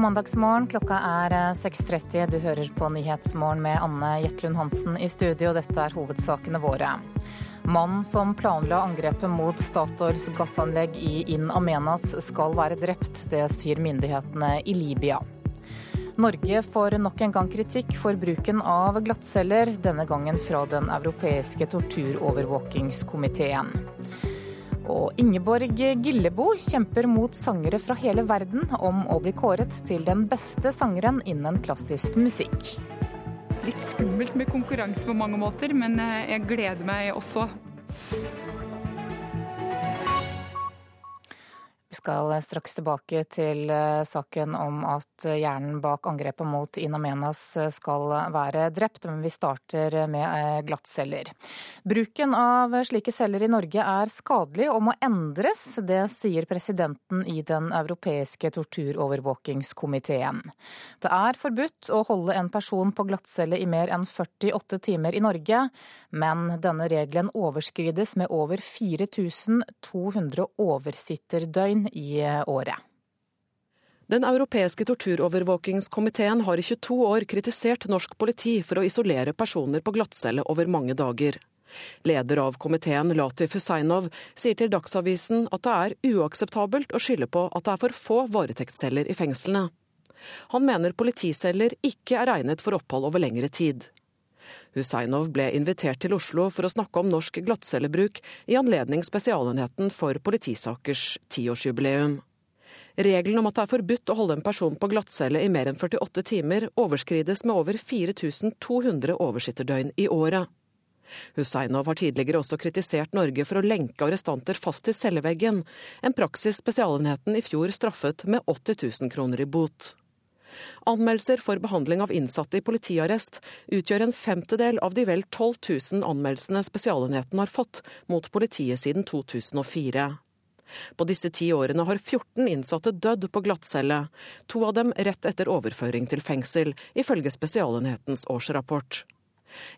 God mandagsmorgen. Klokka er 6.30. Eh, du hører på Nyhetsmorgen med Anne Jetlund Hansen i studio. Dette er hovedsakene våre. Mannen som planla angrepet mot Statoils gassanlegg i In Amenas skal være drept. Det sier myndighetene i Libya. Norge får nok en gang kritikk for bruken av glattceller, denne gangen fra Den europeiske torturovervåkingskomiteen. Og Ingeborg Gillebo kjemper mot sangere fra hele verden om å bli kåret til den beste sangeren innen klassisk musikk. Litt skummelt med konkurranse på mange måter, men eh, jeg gleder meg også. Vi skal straks tilbake til eh, saken om at hjernen bak angrepet mot Ina Menas eh, skal være drept, men vi starter med eh, glattceller. Bruken av slike celler i Norge er skadelig og må endres. Det sier presidenten i Den europeiske torturovervåkingskomiteen. Det er forbudt å holde en person på glattcelle i mer enn 48 timer i Norge, men denne regelen overskrides med over 4200 oversitterdøgn inn i året. Den europeiske torturovervåkingskomiteen har i 22 år kritisert norsk politi for å isolere personer på glattcelle over mange dager. Leder av komiteen, Latif Husseinov, sier til Dagsavisen at det er uakseptabelt å skylde på at det er for få varetektsceller i fengslene. Han mener politiceller ikke er egnet for opphold over lengre tid. Husseinov ble invitert til Oslo for å snakke om norsk glattcellebruk i anledning Spesialenheten for politisakers tiårsjubileum. Regelen om at det er forbudt å holde en person på glattcelle i mer enn 48 timer, overskrides med over 4200 oversitterdøgn i året. Husseinov har tidligere også kritisert Norge for å lenke arrestanter fast til celleveggen, en praksis Spesialenheten i fjor straffet med 80 000 kroner i bot. Anmeldelser for behandling av innsatte i politiarrest utgjør en femtedel av de vel 12 000 anmeldelsene Spesialenheten har fått mot politiet siden 2004. På disse ti årene har 14 innsatte dødd på glattcelle, to av dem rett etter overføring til fengsel, ifølge Spesialenhetens årsrapport.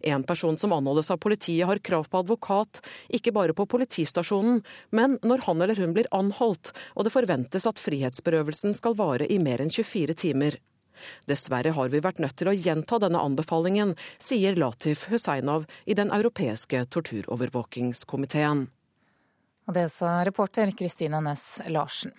En person som anholdes av politiet har krav på advokat, ikke bare på politistasjonen, men når han eller hun blir anholdt og det forventes at frihetsberøvelsen skal vare i mer enn 24 timer. Dessverre har vi vært nødt til å gjenta denne anbefalingen, sier Latif Husseinov i Den europeiske torturovervåkingskomiteen. Og det sa reporter Kristine Næss Larsen.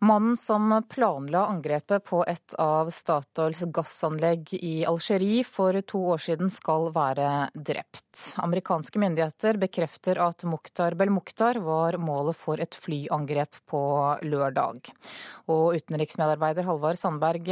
Mannen som planla angrepet på et av Statoils gassanlegg i Algerie for to år siden skal være drept. Amerikanske myndigheter bekrefter at Mukhtar Belmukhtar var målet for et flyangrep på lørdag. Og utenriksmedarbeider Halvard Sandberg,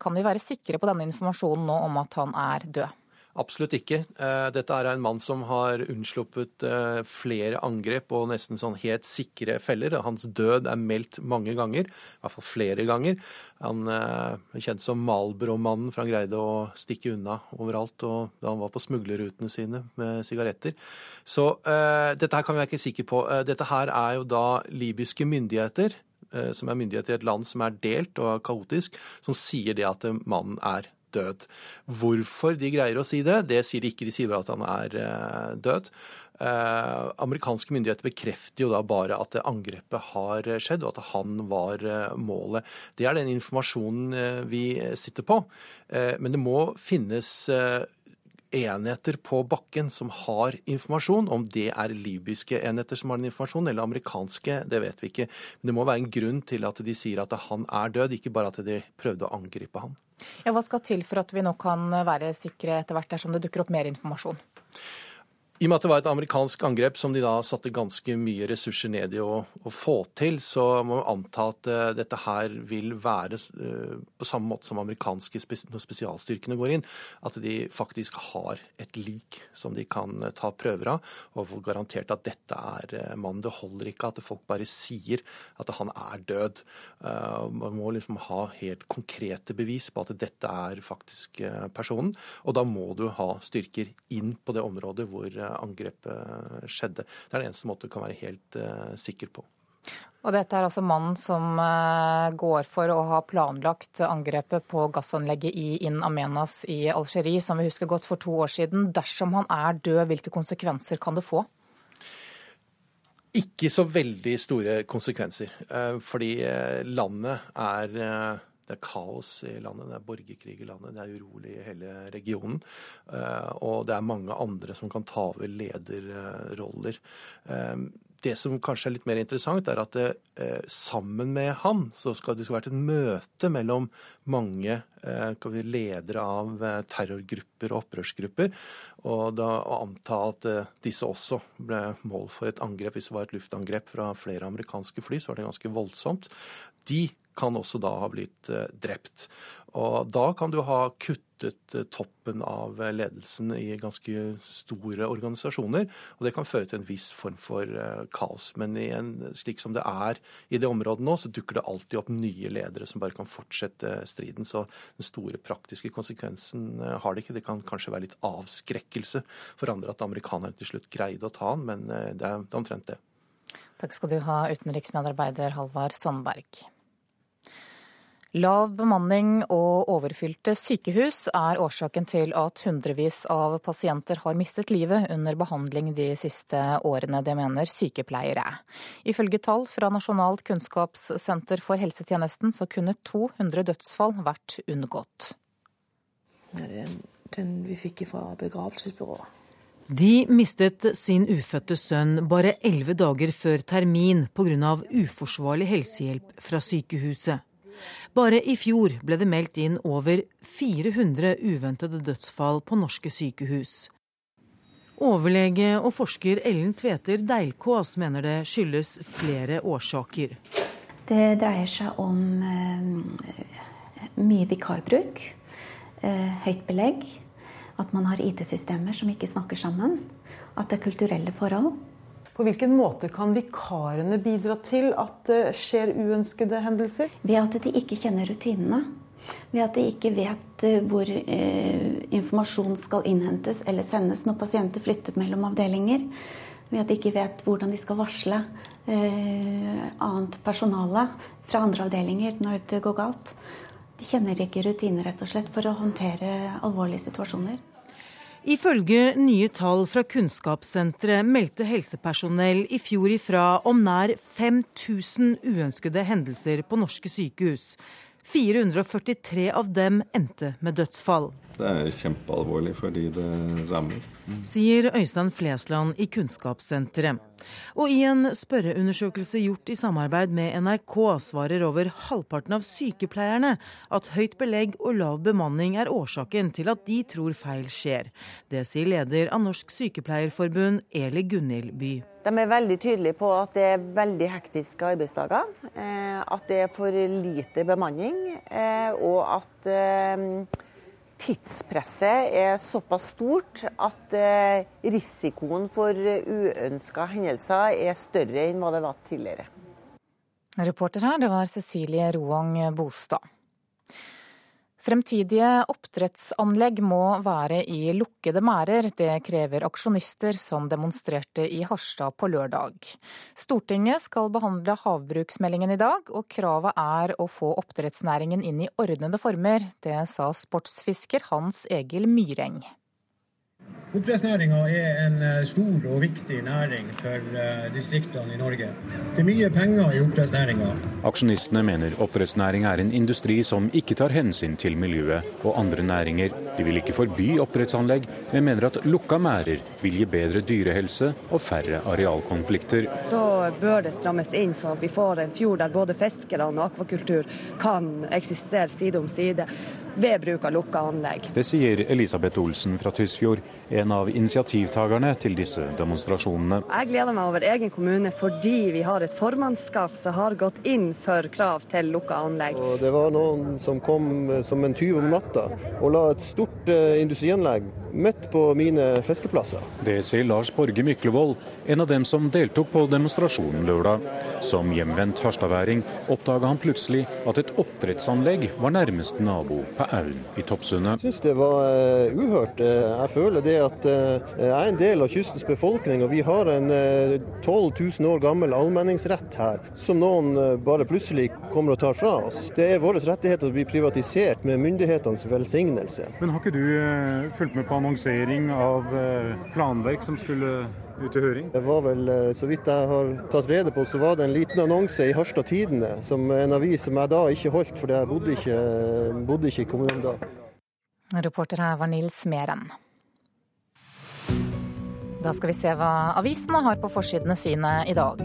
kan vi være sikre på denne informasjonen nå om at han er død? Absolutt ikke. Eh, dette er en mann som har unnsluppet eh, flere angrep og nesten sånn helt sikre feller. Hans død er meldt mange ganger, i hvert fall flere ganger. Han er eh, kjent som Malbro-mannen, for han greide å stikke unna overalt og da han var på smuglerrutene sine med sigaretter. Så uh, dette her kan vi være ikke sikre på. Dette her er jo da libyske myndigheter, uh, som er myndigheter i et land som er delt og kaotisk, som sier det at mannen er død. Hvorfor de greier å si det, det sier de ikke. De sier bare at han er eh, død. Eh, amerikanske myndigheter bekrefter jo da bare at angrepet har skjedd, og at han var eh, målet. Det er den informasjonen vi sitter på. Men det må finnes enheter på bakken som har informasjon. Om det er libyske enheter som har den informasjonen, eller amerikanske, det vet vi ikke. Men det må være en grunn til at de sier at han er død, ikke bare at de prøvde å angripe han. Ja, hva skal til for at vi nå kan være sikre etter hvert dersom det dukker opp mer informasjon? I og med at det var et amerikansk angrep som de da satte ganske mye ressurser ned i å, å få til, så må vi anta at uh, dette her vil være uh, på samme måte som amerikanske spes når spesialstyrkene går inn, at de faktisk har et lik som de kan uh, ta prøver av og få garantert at dette er mannen. Det holder ikke at folk bare sier at han er død. man må liksom ha helt konkrete bevis på at dette er faktisk personen, og da må du ha styrker inn på det området hvor angrepet skjedde. Det er den eneste måten du kan være helt uh, sikker på. Og dette er altså mannen som uh, går for å ha planlagt angrepet på gassanlegget i In Amenas i Algerie, som vi husker godt for to år siden. Dersom han er død, hvilke konsekvenser kan det få? Ikke så veldig store konsekvenser. Fordi landet er det er kaos i landet, det er borgerkrig i landet, det er urolig i hele regionen. Og det er mange andre som kan ta over lederroller. Det som kanskje er litt mer interessant, er at det, eh, sammen med han så skal det vært et møte mellom mange eh, ledere av eh, terrorgrupper og opprørsgrupper. Og da å anta at eh, disse også ble mål for et angrep, hvis det var et luftangrep fra flere amerikanske fly, så var det ganske voldsomt. De kan også da ha blitt eh, drept. Og da kan du ha kuttet eh, toppen av ledelsen i ganske store organisasjoner, og det kan føre til en viss form for eh, kaos. Men en, slik som det er i det området nå, så dukker det alltid opp nye ledere som bare kan fortsette striden. Så den store praktiske konsekvensen har det ikke. Det kan kanskje være litt avskrekkelse for andre at amerikanerne til slutt greide å ta han, men det er, det er omtrent det. Takk skal du ha, utenriksmedarbeider Halvard Sandberg. Lav bemanning og overfylte sykehus er årsaken til at hundrevis av pasienter har mistet livet under behandling de siste årene. Det mener sykepleiere. Ifølge tall fra Nasjonalt kunnskapssenter for helsetjenesten så kunne 200 dødsfall vært unngått. Den, den vi fikk fra begravelsesbyrået. De mistet sin ufødte sønn bare elleve dager før termin pga. uforsvarlig helsehjelp fra sykehuset. Bare i fjor ble det meldt inn over 400 uventede dødsfall på norske sykehus. Overlege og forsker Ellen Tveter Deilkås mener det skyldes flere årsaker. Det dreier seg om eh, mye vikarbruk, eh, høyt belegg, at man har IT-systemer som ikke snakker sammen, at det er kulturelle forhold. På hvilken måte kan vikarene bidra til at det skjer uønskede hendelser? Ved at de ikke kjenner rutinene. Ved at de ikke vet eh, hvor eh, informasjon skal innhentes eller sendes når pasienter flytter mellom avdelinger. Ved at de ikke vet hvordan de skal varsle eh, annet personale fra andre avdelinger når det går galt. De kjenner ikke rutiner rett og slett for å håndtere alvorlige situasjoner. Ifølge nye tall fra Kunnskapssenteret meldte helsepersonell i fjor ifra om nær 5000 uønskede hendelser på norske sykehus. 443 av dem endte med dødsfall. Det er kjempealvorlig fordi det rammer sier Øystein Flesland i Kunnskapssenteret. Og i en spørreundersøkelse gjort i samarbeid med NRK svarer over halvparten av sykepleierne at høyt belegg og lav bemanning er årsaken til at de tror feil skjer. Det sier leder av Norsk Sykepleierforbund, Eli Gunhild By. De er veldig tydelige på at det er veldig hektiske arbeidsdager. Eh, at det er for lite bemanning, eh, og at eh, tidspresset er såpass stort at eh, risikoen for uønska hendelser er større enn hva det var tidligere. Reporter her, det var Cecilie Roang Bostad. Fremtidige oppdrettsanlegg må være i lukkede merder. Det krever aksjonister som demonstrerte i Harstad på lørdag. Stortinget skal behandle havbruksmeldingen i dag, og kravet er å få oppdrettsnæringen inn i ordnede former. Det sa sportsfisker Hans Egil Myreng. Oppdrettsnæringa er en eh, stor og viktig næring for eh, distriktene i Norge. Det er mye penger i oppdrettsnæringa. Aksjonistene mener oppdrettsnæring er en industri som ikke tar hensyn til miljøet og andre næringer. De vil ikke forby oppdrettsanlegg, men mener at lukka merder vil gi bedre dyrehelse og færre arealkonflikter. Så bør det strammes inn, så vi får en fjord der både fiskerne og akvakultur kan eksistere side om side ved bruk av lukka anlegg. Det sier Elisabeth Olsen fra Tysfjord, en av initiativtakerne til disse demonstrasjonene. Jeg gleder meg over egen kommune fordi vi har et formannskap som har gått inn for krav til lukka anlegg. Og det var noen som kom som en tyv om natta og la et stort uh, industrianlegg midt på mine fiskeplasser. Det sier Lars Borge Myklevold, en av dem som deltok på demonstrasjonen lørdag. Som hjemvendt harstadværing oppdaga han plutselig at et oppdrettsanlegg var nærmeste nabo på Aun i Toppsundet. Jeg syns det var uh, uhørt. Uh, jeg føler det at uh, jeg er en del av kystens befolkning, og vi har en 12 000 år gammel allmenningsrett her, som noen bare plutselig kommer og tar fra oss. Det er våre rettigheter som blir privatisert med myndighetenes velsignelse. Men har ikke du fulgt med på annonsering av eh, planverk som skulle ut i høring? Det var vel, eh, Så vidt jeg har tatt rede på, så var det en liten annonse i Harstad Tidende, som en avis som jeg da ikke holdt, fordi jeg bodde ikke, bodde ikke i kommunen da. Reporter her var Nils Meren. Da skal vi se hva avisene har på forsidene sine i dag.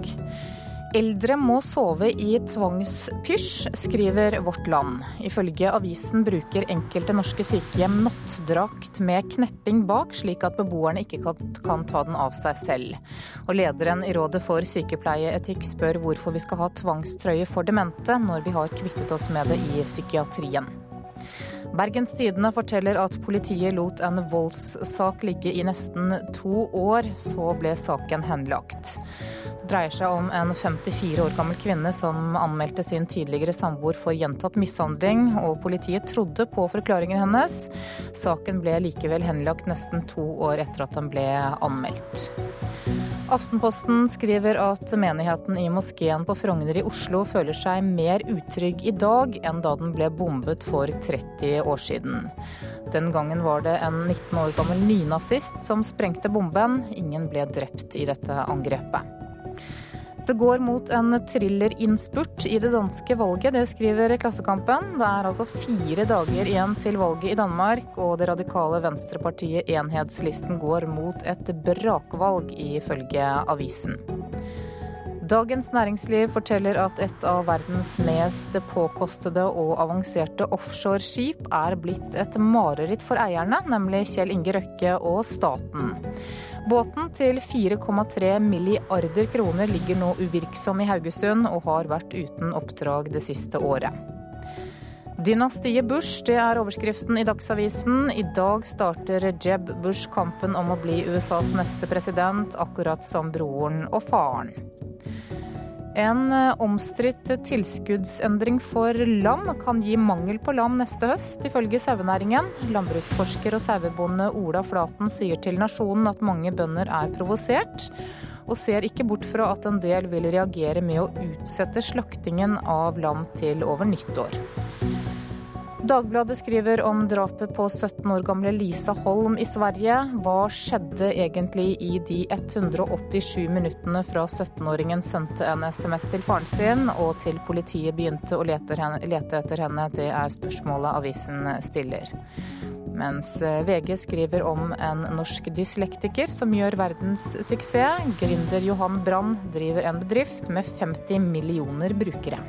Eldre må sove i tvangspysj, skriver Vårt Land. Ifølge avisen bruker enkelte norske sykehjem nattdrakt med knepping bak, slik at beboerne ikke kan, ta den av seg selv. Og lederen i Rådet for sykepleieetikk spør hvorfor vi skal ha tvangstrøye for demente, når vi har kvittet oss med det i psykiatrien. Bergens Tidende forteller at politiet lot en voldssak ligge i nesten to år, så ble saken henlagt. Dreier seg om en 54 år gammel kvinne som anmeldte sin tidligere samboer for gjentatt mishandling, og politiet trodde på forklaringen hennes. Saken ble likevel henlagt nesten to år etter at den ble anmeldt. Aftenposten skriver at menigheten i moskeen på Frogner i Oslo føler seg mer utrygg i dag enn da den ble bombet for 30 år siden. Den gangen var det en 19 år gammel nynazist som sprengte bomben. Ingen ble drept i dette angrepet. Det går mot en thrillerinnspurt i det danske valget, det skriver Klassekampen. Det er altså fire dager igjen til valget i Danmark, og det radikale venstrepartiet Enhetslisten går mot et brakvalg, ifølge avisen. Dagens Næringsliv forteller at et av verdens mest påkostede og avanserte offshoreskip er blitt et mareritt for eierne, nemlig Kjell Inge Røkke og staten. Båten til 4,3 milliarder kroner ligger nå uvirksom i Haugesund og har vært uten oppdrag det siste året. Dynastiet Bush, det er overskriften i Dagsavisen. I dag starter Jeb Bush kampen om å bli USAs neste president, akkurat som broren og faren. En omstridt tilskuddsendring for lam kan gi mangel på lam neste høst, ifølge sauenæringen. Landbruksforsker og sauebonde Ola Flaten sier til Nasjonen at mange bønder er provosert, og ser ikke bort fra at en del vil reagere med å utsette slaktingen av lam til over nyttår. Dagbladet skriver om drapet på 17 år gamle Lisa Holm i Sverige. Hva skjedde egentlig i de 187 minuttene fra 17-åringen sendte en SMS til faren sin og til politiet begynte å lete etter henne? Det er spørsmålet avisen stiller. Mens VG skriver om en norsk dyslektiker som gjør verdenssuksess. Gründer Johan Brann driver en bedrift med 50 millioner brukere.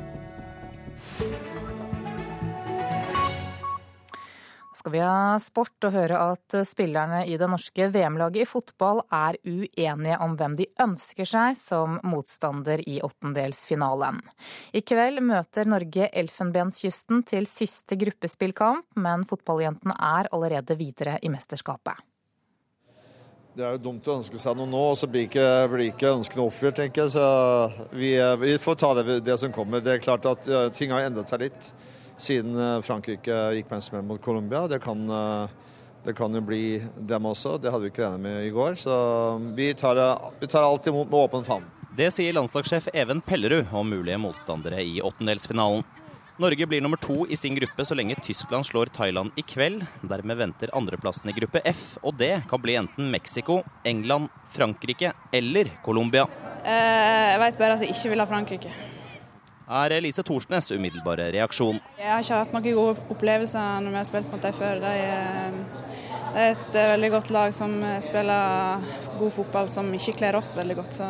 Skal vi ha sport og høre at spillerne i det norske VM-laget i fotball er uenige om hvem de ønsker seg som motstander i åttendelsfinalen. I kveld møter Norge Elfenbenskysten til siste gruppespillkamp, men fotballjentene er allerede videre i mesterskapet. Det er jo dumt å ønske seg noe nå, og så blir ikke, blir ikke ønskene oppfylt, tenker jeg. Så vi, vi får ta det, det, som kommer. Det er klart at ting har endret seg litt siden eh, Frankrike gikk med mot Colombia. Det kan, eh, det kan jo bli dem også. Det hadde vi ikke regnet med i går. Så vi tar, vi tar alt imot med åpen favn. Det sier landslagssjef Even Pellerud om mulige motstandere i åttendelsfinalen. Norge blir nummer to i sin gruppe så lenge Tyskland slår Thailand i kveld. Dermed venter andreplassen i gruppe F, og det kan bli enten Mexico, England, Frankrike eller Colombia. Eh, jeg vet bare at jeg ikke vil ha Frankrike er Elise Thorsnes umiddelbare reaksjon. Jeg har ikke hatt noen gode opplevelser når vi har spilt mot dem før. De er, det er et eh, veldig godt lag som spiller god fotball, som ikke kler oss veldig godt. Så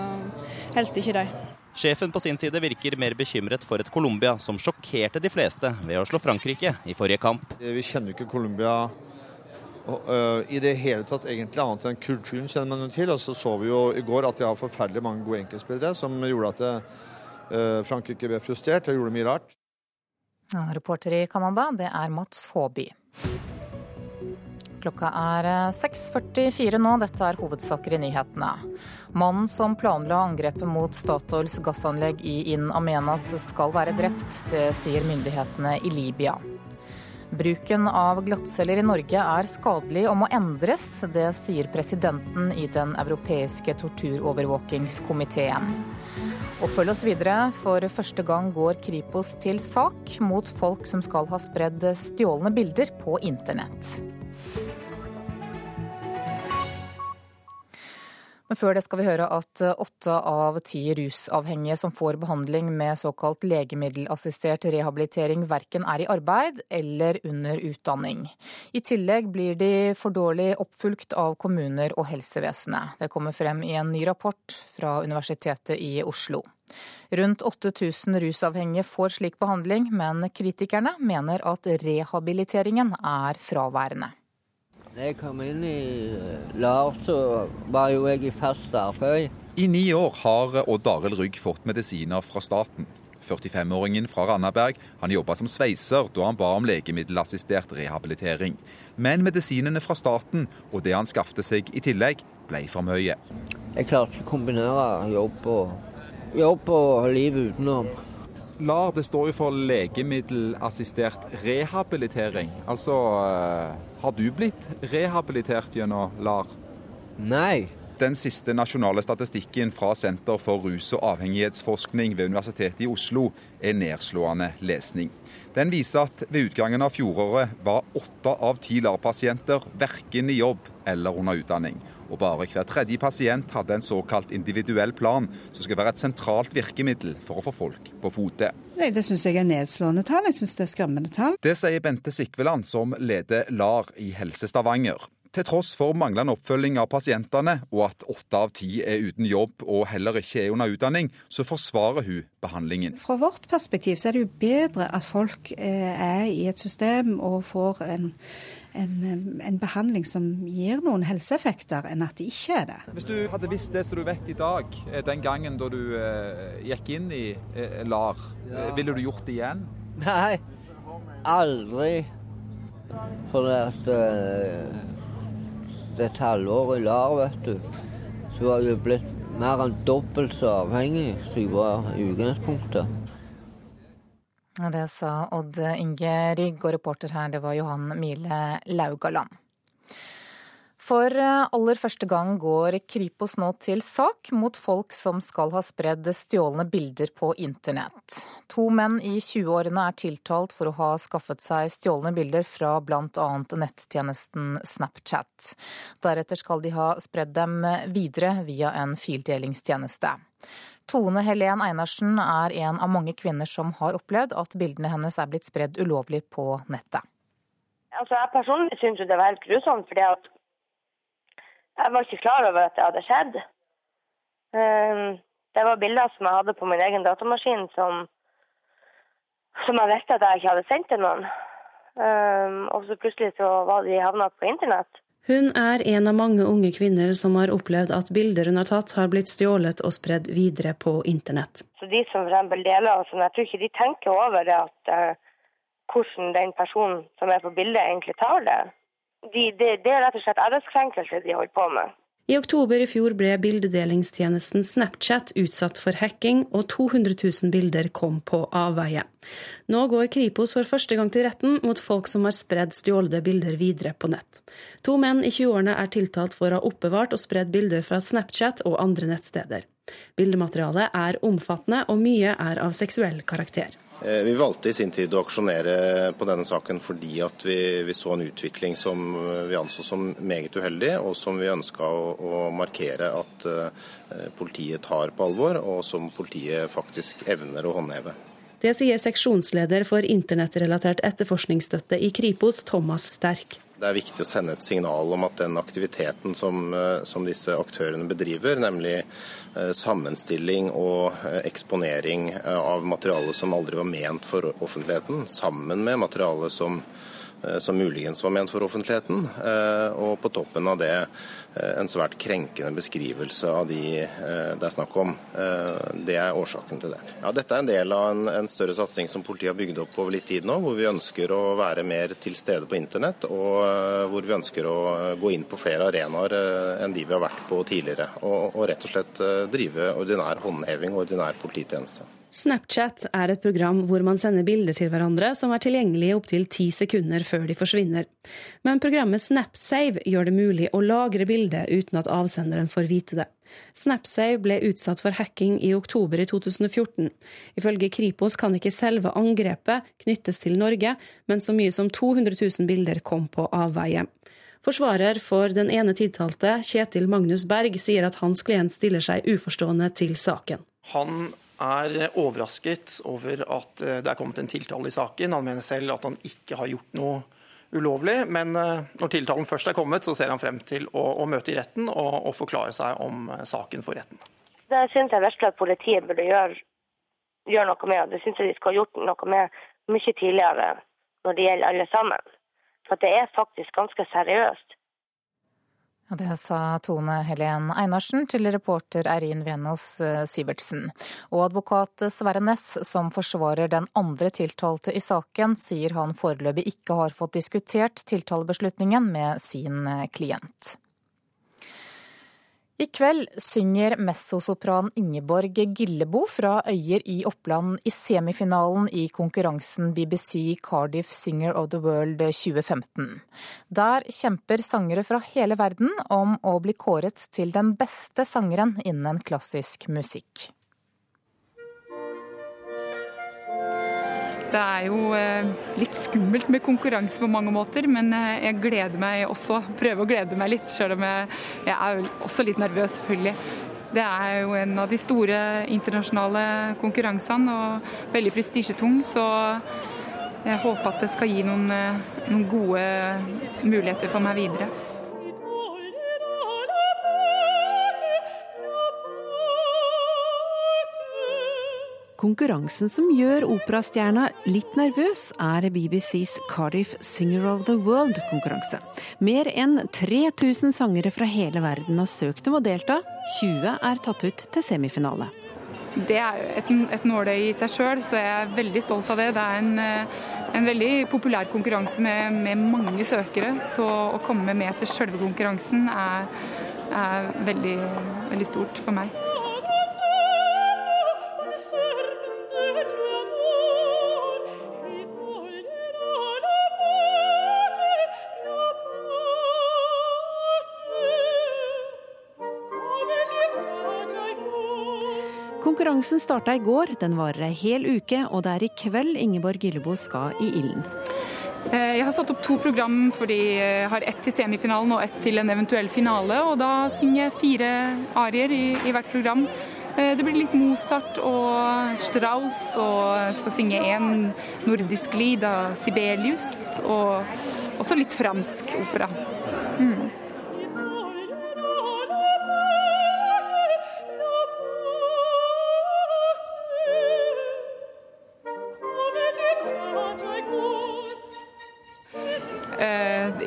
helst ikke de. Sjefen på sin side virker mer bekymret for et Colombia som sjokkerte de fleste ved å slå Frankrike i forrige kamp. Vi kjenner ikke Colombia i det hele tatt egentlig annet enn kulturen kjenner man jo til. Og så så vi jo i går at de har forferdelig mange gode enkeltspillere som gjorde at det Eh, Frankrike ble frustrert og gjorde mye rart. reporter i Canada, det er Mats Håby. Klokka er 6.44 eh, nå, dette er hovedsaker i nyhetene. Mannen som planla angrepet mot Statoils gassanlegg i In Amenas skal være drept. Det sier myndighetene i Libya. Bruken av glattceller i Norge er skadelig og må endres. Det sier presidenten i den europeiske torturovervåkingskomiteen. Og følg oss videre, for første gang går Kripos til sak mot folk som skal ha spredd stjålne bilder på internett. Men før det skal vi høre at åtte av ti rusavhengige som får behandling med såkalt legemiddelassistert rehabilitering, verken er i arbeid eller under utdanning. I tillegg blir de for dårlig oppfulgt av kommuner og helsevesenet. Det kommer frem i en ny rapport fra Universitetet i Oslo. Rundt 8000 rusavhengige får slik behandling, men kritikerne mener at rehabiliteringen er fraværende. Jeg kom inn i LAR, så var jo jeg i fast arbeid. I ni år har Odd Arild Rygg fått medisiner fra staten. 45-åringen fra Randaberg han jobba som sveiser da han ba om legemiddelassistert rehabilitering. Men medisinene fra staten og det han skaffet seg i tillegg, ble for mye. Jeg klarte ikke å kombinere jobb og, jobb og liv utenom. LAR det står jo for legemiddelassistert rehabilitering. Altså, har du blitt rehabilitert gjennom LAR? Nei. Den siste nasjonale statistikken fra Senter for rus- og avhengighetsforskning ved Universitetet i Oslo er nedslående lesning. Den viser at ved utgangen av fjoråret var åtte av ti LAR-pasienter verken i jobb eller under utdanning og bare hver tredje pasient hadde en såkalt individuell plan, som skal være et sentralt virkemiddel for å få folk på fote. Nei, Det syns jeg er nedslående tall. Jeg syns det er skremmende tall. Det sier Bente Sikveland, som leder LAR i Helse Stavanger. Til tross for manglende oppfølging av pasientene, og at åtte av ti er uten jobb og heller ikke er under utdanning, så forsvarer hun behandlingen. Fra vårt perspektiv så er det jo bedre at folk eh, er i et system og får en en, en, behandling som gir noen helseeffekter, enn at det ikke er det. Hvis du hadde visst det som du vet i dag, eh, den gangen da du eh, gikk inn i eh, LAR, ja. Eh, ville du gjort det igjen? Nei, aldri. For at eh, det et halvår i LAR, vet du, så var jeg blitt mer enn dobbelt så avhengig som jeg var i utgangspunktet. Det sa Odd Inge Rygg, og reporter her det var Johan Mile Laugaland. For eh, aller første gang går Kripos nå til sak mot folk som skal ha spredd stjålne bilder på internett. To menn i 20-årene er tiltalt for å ha skaffet seg stjålne bilder fra bl.a. nettjenesten Snapchat. Deretter skal de ha spredd dem videre via en fildelingstjeneste. Tone Helen Einarsen er en av mange kvinner som har opplevd at bildene hennes er blitt spredd ulovlig på nettet. Altså, jeg personlig syns det var helt grusomt, fordi jeg var ikke klar over at det hadde skjedd. Ehm, det var bilder som jeg hadde på min egen datamaskin som, som jeg visste at jeg ikke hadde sendt til noen. Ehm, og så plutselig så var de havna på internett. Hun er en av mange unge kvinner som har opplevd at bilder hun har tatt, har blitt stjålet og spredd videre på internett. Så De som for deler, altså, jeg tror ikke de tenker over det at uh, hvordan den personen som er på bildet, egentlig tar det. De, de, det er rett og slett æreskrenkelse de holder på med. I oktober i fjor ble bildedelingstjenesten Snapchat utsatt for hacking, og 200 000 bilder kom på avveie. Nå går Kripos for første gang til retten mot folk som har spredd stjålne bilder videre på nett. To menn i 20-årene er tiltalt for å ha oppbevart og spredd bilder fra Snapchat og andre nettsteder. Bildematerialet er omfattende, og mye er av seksuell karakter. Eh, vi valgte i sin tid å aksjonere på denne saken fordi at vi, vi så en utvikling som vi anså som meget uheldig, og som vi ønska å, å, markere at uh, politiet tar på alvor, og som politiet faktisk evner å håndheve. Det sier seksjonsleder for internettrelatert etterforskningsstøtte i Kripos, Thomas Sterk. Det er viktig å sende et signal om at den aktiviteten som, eh, som disse aktørene bedriver, nemlig eh, sammenstilling og eh, eksponering av materiale som aldri var ment for offentligheten, sammen med materiale som som muligens var ment for offentligheten. Og på toppen av det en svært krenkende beskrivelse av de det er snakk om. Det er årsaken til det. Ja, dette er en del av en, en større satsing som politiet har bygd opp over litt tid nå, hvor vi ønsker å være mer til stede på internett, og hvor vi ønsker å gå inn på flere arenaer enn de vi har vært på tidligere. Og, og rett og slett drive ordinær håndheving og ordinær polititjeneste. Snapchat er et program hvor man sender bilder til hverandre som er tilgjengelige opptil ti sekunder før de forsvinner. Men programmet SnapSave gjør det mulig å lagre bildet uten at avsenderen får vite det. SnapSave ble utsatt for hacking i oktober i 2014. Ifølge Kripos kan ikke selve angrepet knyttes til Norge, men så mye som 200 000 bilder kom på avveie. Forsvarer for den ene tiltalte, Kjetil Magnus Berg, sier at hans klient stiller seg uforstående til saken. Han er overrasket over at eh, det er kommet en tiltale i saken. Han mener selv at han ikke har gjort noe ulovlig, men eh, når tiltalen først er kommet, så ser han frem til å, å møte i retten og, og, forklare seg om eh, saken for retten. Det syns jeg virkelig at politiet burde gjøre, gjøre noe med. Det syns jeg de skal ha gjort noe med mye tidligere når det gjelder alle sammen. For det er faktisk ganske seriøst. Det sa Tone Helen Einarsen til reporter Eirin Venås eh, Sivertsen. Og advokat Sverre Næss, som forsvarer den andre tiltalte i saken, sier han foreløpig ikke har fått diskutert tiltalebeslutningen med sin eh, klient. I kveld synger messosopran Ingeborg Gillebo fra Øyer i Oppland i semifinalen i konkurransen BBC Cardiff Singer of the World 2015. Der kjemper sangere fra hele verden om å bli kåret til den beste sangeren innen klassisk musikk. Det er jo eh, litt skummelt med konkurranse på mange måter, men eh, jeg gleder meg også. Prøver å glede meg litt, sjøl om jeg, jeg er også litt nervøs, selvfølgelig. Det er jo en av de store internasjonale konkurransene og veldig prestisjetung, så jeg håper at det skal gi noen, eh, noen gode muligheter for meg videre. Konkurransen som gjør operastjerna litt nervøs, er BBCs Cardiff Singer of the World-konkurranse. Mer enn 3000 sangere fra hele verden har søkt om å delta. 20 er tatt ut til semifinale. Det er et, et nåløye i seg sjøl, så jeg er veldig stolt av det. Det er en, en veldig populær konkurranse med, med, mange søkere, så å komme med til sjølve konkurransen er, er veldig, veldig stort for meg. Konkurransen starta i går, den varer ei hel uke, og det er i kveld Ingeborg Gillebo skal i ilden. Eh, jeg har satt opp to program for de har ett til semifinalen og ett til en eventuell finale. og Da synger jeg fire arier i, i hvert program. Eh, det blir litt Mozart og Strauss, og jeg skal synge en nordisk lid av Sibelius. Og også litt fransk opera.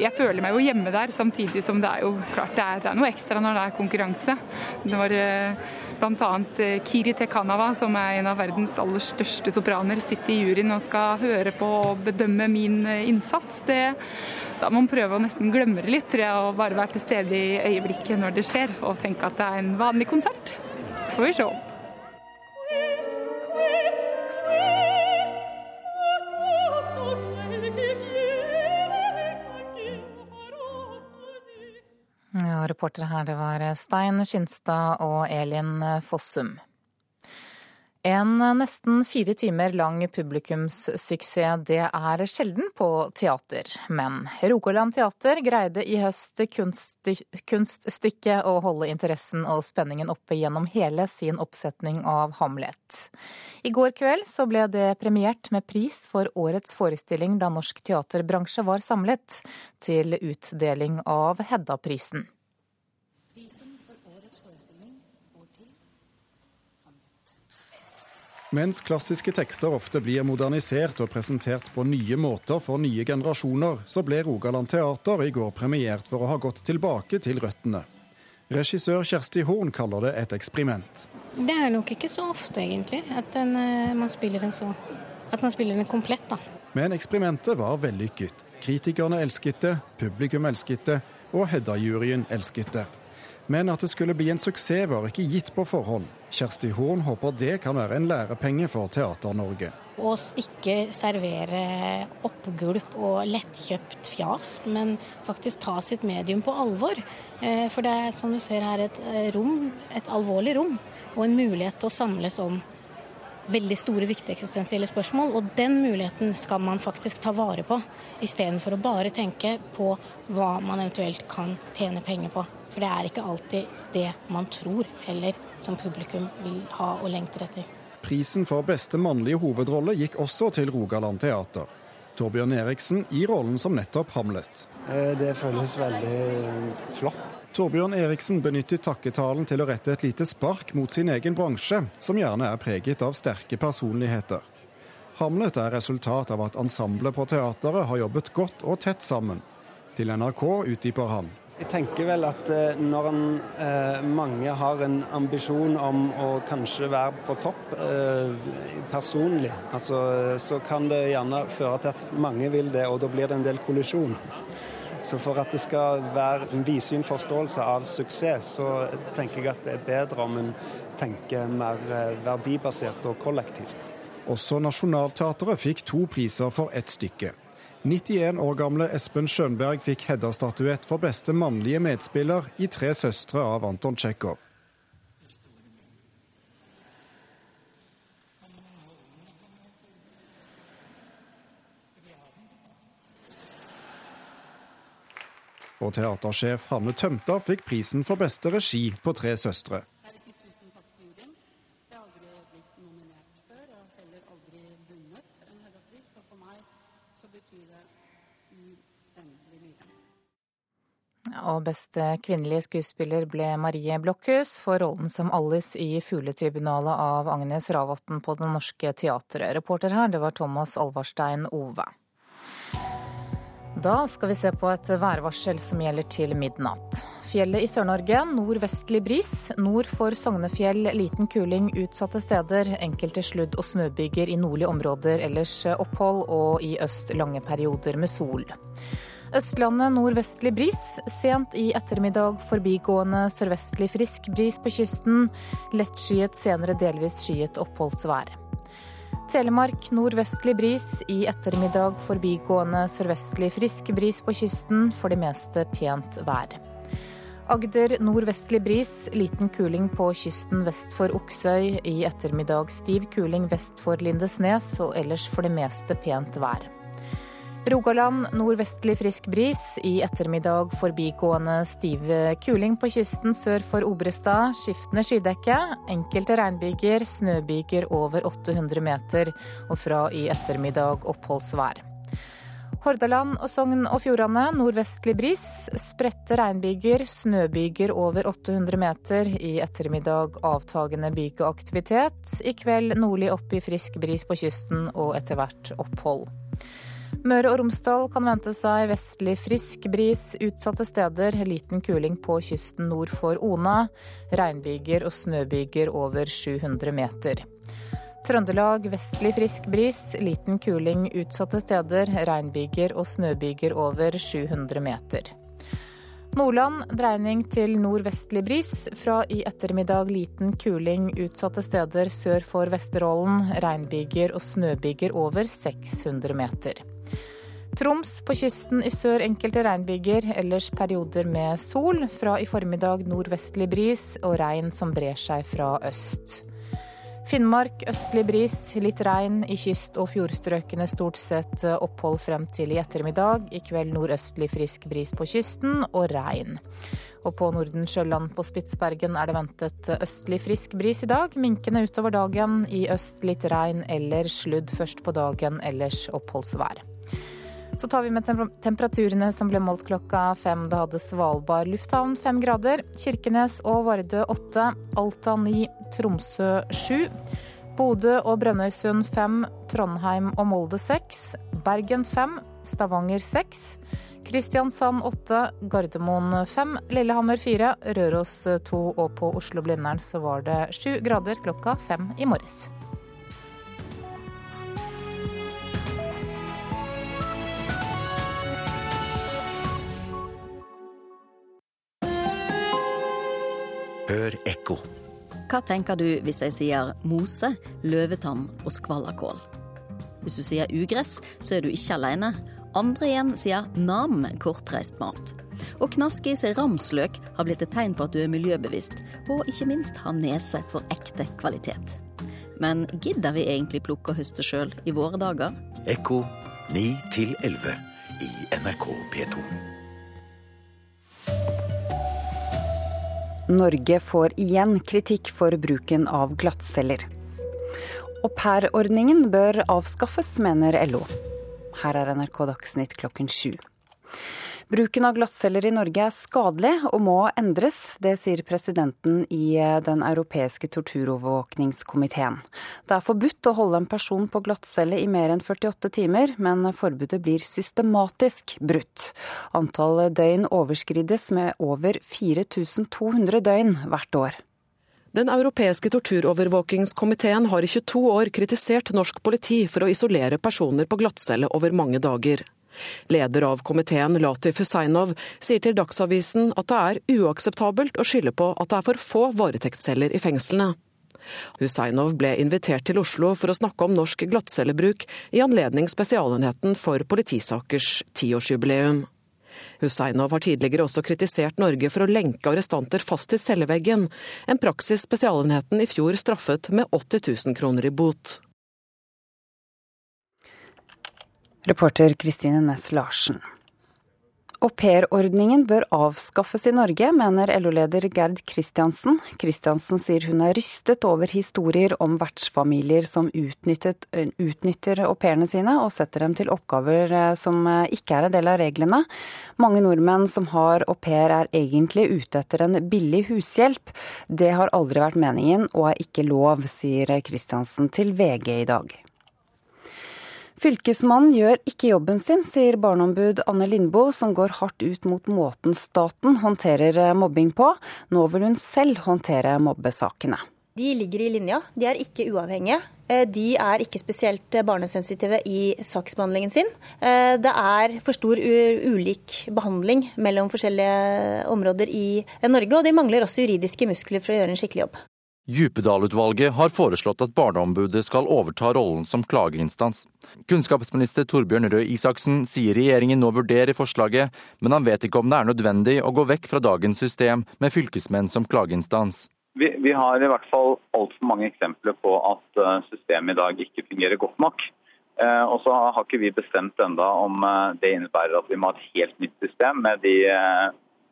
Jeg føler meg jo hjemme der, samtidig som det er jo klart det er, det er noe ekstra når det er konkurranse. Det var eh, bl.a. Eh, Kiri Tekanava, som er en av verdens aller største sopraner, sitter i juryen og skal høre på og bedømme min eh, innsats. Det, da må man prøve å nesten glemme det litt, tror jeg, og bare være til stede i øyeblikket når det skjer, og tenke at det er en vanlig konsert. Får vi se. Ja, reportere her det var Stein Skinstad og Elin Fossum. En nesten fire timer lang publikumssuksess, det er sjelden på teater. Men Rogaland teater greide i høst kunststykket å holde interessen og spenningen oppe gjennom hele sin oppsetning av Hamlet. I går kveld så ble det premiert med pris for årets forestilling da norsk teaterbransje var samlet til utdeling av Hedda-prisen. Mens klassiske tekster ofte blir modernisert og presentert på nye måter for nye generasjoner, så ble Rogaland Teater i går premiert for å ha gått tilbake til røttene. Regissør Kjersti Horn kaller det et eksperiment. Det er nok ikke så ofte, egentlig, at den, eh, man spiller den så At man spiller den komplett, da. Men eksperimentet var vellykket. Kritikerne elsket det, publikum elsket det, og Hedda-juryen elsket det. Men at det skulle bli en suksess var ikke gitt på forhånd. Kjersti Horn håper det kan være en lærepenge for Teater-Norge. Å ikke servere oppgulp og lettkjøpt fjas, men faktisk ta sitt medium på alvor. Eh, for det er som du ser her et eh, rom, et alvorlig rom, og en mulighet til å samles om veldig store, viktige eksistensielle spørsmål. Og den muligheten skal man faktisk ta vare på, istedenfor å bare tenke på hva man eventuelt kan tjene penger på. For det er ikke alltid det man tror heller, som publikum vil ha og lengter etter. Prisen for beste mannlige hovedrolle gikk også til Rogaland Teater. Torbjørn Eriksen i rollen som nettopp Hamlet. Eh, det føles veldig flott. Torbjørn Eriksen benyttet takketalen til å rette et lite spark mot sin egen bransje, som gjerne er preget av sterke personligheter. Hamlet er resultat av at ensemblet på teateret har jobbet godt og tett sammen. Til NRK utdyper han. Jeg tenker vel at eh, når en, eh, mange har en ambisjon om å kanskje være på topp eh, personlig, altså, så kan det gjerne føre til at mange vil det, og da blir det en del kollisjon. Så for at det skal være en vidsyn forståelse av suksess, så tenker jeg at det er bedre om en tenker mer eh, verdibasert og kollektivt. Også Nationaltheatret fikk to priser for ett stykke. 91 år gamle Espen Skjønberg fikk Hedda-statuett for beste mannlige medspiller i 'Tre søstre' av Anton Tsjekhov. Og teatersjef Hanne Tømta fikk prisen for beste regi på 'Tre søstre'. Og beste kvinnelige skuespiller ble Marie Blokhus for rollen som Alice i Fugletribunalet av Agnes Ravatn på Det Norske Teatret. Reporter her, det var Thomas Alvarstein Ove. Da skal vi se på et værvarsel som gjelder til midnatt. Fjellet i Sør-Norge nordvestlig bris. Nord for Sognefjell liten kuling utsatte steder. Enkelte sludd- og snøbyger i nordlige områder, ellers opphold. Og i øst lange perioder med sol. Østlandet nordvestlig bris. Sent i ettermiddag forbigående sørvestlig frisk bris på kysten. Lettskyet, senere delvis skyet oppholdsvær. Telemark nordvestlig bris. I ettermiddag forbigående sørvestlig frisk bris på kysten. For det meste pent vær. Agder nordvestlig bris. Liten kuling på kysten vest for Oksøy. I ettermiddag stiv kuling vest for Lindesnes, og ellers for det meste pent vær. Rogaland nordvestlig frisk bris. I ettermiddag forbigående stiv kuling på kysten sør for Obrestad. Skiftende skydekke. Enkelte regnbyger, snøbyger over 800 meter. Og fra i ettermiddag oppholdsvær. Hordaland og Sogn og Fjordane nordvestlig bris. Spredte regnbyger, snøbyger over 800 meter. I ettermiddag avtagende bygeaktivitet. I kveld nordlig opp i frisk bris på kysten og etter hvert opphold. Møre og Romsdal kan vente seg vestlig frisk bris utsatte steder. Liten kuling på kysten nord for Ona. Regnbyger og snøbyger over 700 meter. Trøndelag vestlig frisk bris. Liten kuling utsatte steder. Regnbyger og snøbyger over 700 meter. Nordland dreining til nordvestlig bris. Fra i ettermiddag liten kuling utsatte steder sør for Vesterålen. Regnbyger og snøbyger over 600 meter. Troms på kysten i sør enkelte regnbyger, ellers perioder med sol. Fra i formiddag nordvestlig bris og regn som brer seg fra øst. Finnmark østlig bris, litt regn. I kyst- og fjordstrøkene stort sett opphold frem til i ettermiddag. I kveld nordøstlig frisk bris på kysten og regn. Og på Nordensjøland på Spitsbergen er det ventet østlig frisk bris i dag. Minkende utover dagen. I øst litt regn eller sludd først på dagen, ellers oppholdsvær. Så tar vi med temperaturene som ble målt klokka fem. Det hadde Svalbard lufthavn fem grader. Kirkenes og Vardø åtte. Alta ni. Tromsø sju. Bodø og Brønnøysund fem. Trondheim og Molde seks. Bergen fem. Stavanger seks. Kristiansand åtte. Gardermoen fem. Lillehammer fire. Røros to. Og på Oslo-Blindern så var det sju grader klokka fem i morges. Hør ekko. Hva tenker du hvis jeg sier mose, løvetann og skvallerkål? Hvis du sier ugress, så er du ikke alene. Andre igjen sier nam, kortreist mat. Og Knaskis i seg ramsløk har blitt et tegn på at du er miljøbevisst, og ikke minst har nese for ekte kvalitet. Men gidder vi egentlig plukke og høste sjøl i våre dager? Ekko 9 11 i NRK P2. Norge får igjen kritikk for bruken av glattceller. Aupairordningen bør avskaffes, mener LO. Her er NRK Dagsnytt klokken sju. Bruken av glattceller i Norge er skadelig og må endres. Det sier presidenten i Den europeiske torturovervåkningskomiteen. Det er forbudt å holde en person på glattcelle i mer enn 48 timer, men forbudet blir systematisk brutt. Antall døgn overskrides med over 4200 døgn hvert år. Den europeiske torturovervåkingskomiteen har i 22 år kritisert norsk politi for å isolere personer på glattcelle over mange dager. Leder av komiteen, Latif Husseinov, sier til Dagsavisen at det er uakseptabelt å skylde på at det er for få varetektsceller i fengslene. Husseinov ble invitert til Oslo for å snakke om norsk glattcellebruk i anledning Spesialenheten for politisakers tiårsjubileum. Husseinov har tidligere også kritisert Norge for å lenke arrestanter fast til celleveggen, en praksis Spesialenheten i fjor straffet med 80 000 kroner i bot. Reporter Kristine Næss Larsen. Aupairordningen bør avskaffes i Norge, mener LO-leder Gerd Kristiansen. Kristiansen sier hun er rystet over historier om vertsfamilier som utnytter au pairene sine og setter dem til oppgaver eh, som eh, ikke er en del av reglene. Mange nordmenn som har au pair er egentlig ute etter en billig hushjelp. Det har aldri vært meningen og er ikke lov, sier Kristiansen til VG i dag. Fylkesmannen gjør ikke jobben sin, sier barneombud Anne Lindboe, som går hardt ut mot måten staten håndterer eh, mobbing på. Nå vil hun selv håndtere mobbesakene. De ligger i linja, de er ikke uavhengige. Eh, de er ikke spesielt eh, barnesensitive i saksbehandlingen sin. Det er for stor ulik behandling mellom forskjellige områder i Norge, og de mangler også juridiske muskler for å gjøre en skikkelig jobb. Djupedal-utvalget har foreslått at Barneombudet skal overta rollen som klageinstans. Kunnskapsminister Torbjørn Røe Isaksen sier regjeringen nå vurderer forslaget, men han vet ikke om det er nødvendig å gå vekk fra dagens system med fylkesmenn som klageinstans. Vi, vi har i hvert fall altfor mange eksempler på at eh, systemet i dag ikke fungerer godt nok. Eh, og så har ikke vi bestemt enda om eh, det innebærer at vi må ha et helt nytt system med de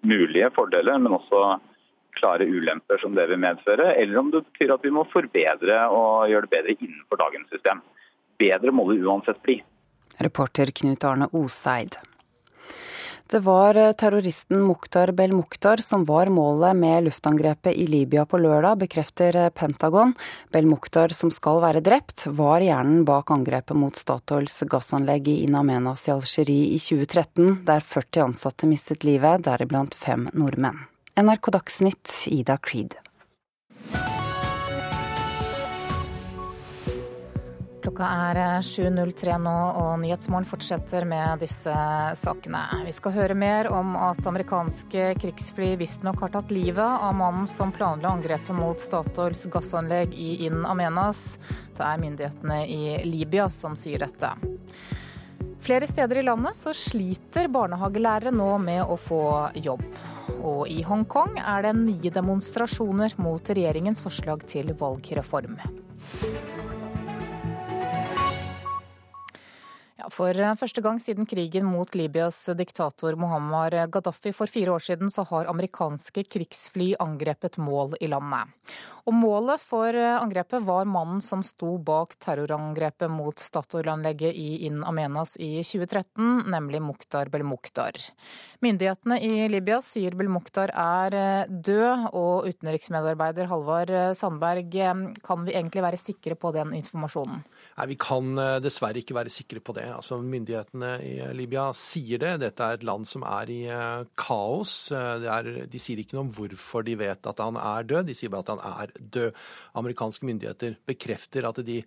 mulige fordeler, men også klare ulemper som det vil medføre, eller om det betyr at vi må forbedre og gjøre det bedre innenfor dagens system. Bedre må det uansett bli. Reporter Knut Arne Oseid. Det var terroristen Mukhtar Bel-Mukhtar som var målet med luftangrepet i Libya på lørdag, bekrefter Pentagon. Bel-Mukhtar, som skal være drept, var hjernen bak angrepet mot Statoils gassanlegg i In Amenas i Algerie i 2013, der 40 ansatte mistet livet, deriblant fem nordmenn. NRK Dagsnytt, Ida Creed. Klokka er 7.03 nå, og Nyhetsmorgen fortsetter med disse sakene. Vi skal høre mer om at amerikanske krigsfly visstnok har tatt livet av mannen som planla angrepet mot Statoils gassanlegg i In Amenas. Det er myndighetene i Libya som sier dette. Flere steder i landet så sliter barnehagelærere nå med å få jobb. Og i Hongkong er det nye demonstrasjoner mot regjeringens forslag til valgreform. Ja, for eh, første gang siden krigen mot Libyas diktator Muhammar Gaddafi for fire år siden, så har amerikanske krigsfly angrepet mål i landet. Og målet for eh, angrepet var mannen som sto bak terrorangrepet mot Statoil-anlegget i In Amenas i 2013, nemlig Mukhtar Belmukhtar. Myndighetene i Libya sier Belmukhtar er eh, død, og utenriksmedarbeider Halvard Sandberg, kan vi egentlig være sikre på den informasjonen? Nei, Vi kan dessverre ikke være sikre på det. Altså, myndighetene i Libya sier det. Dette er et land som er i eh, kaos. Eh, er, de sier ikke noe om hvorfor de vet at han er død, de sier bare at han er død. Amerikanske myndigheter bekrefter at de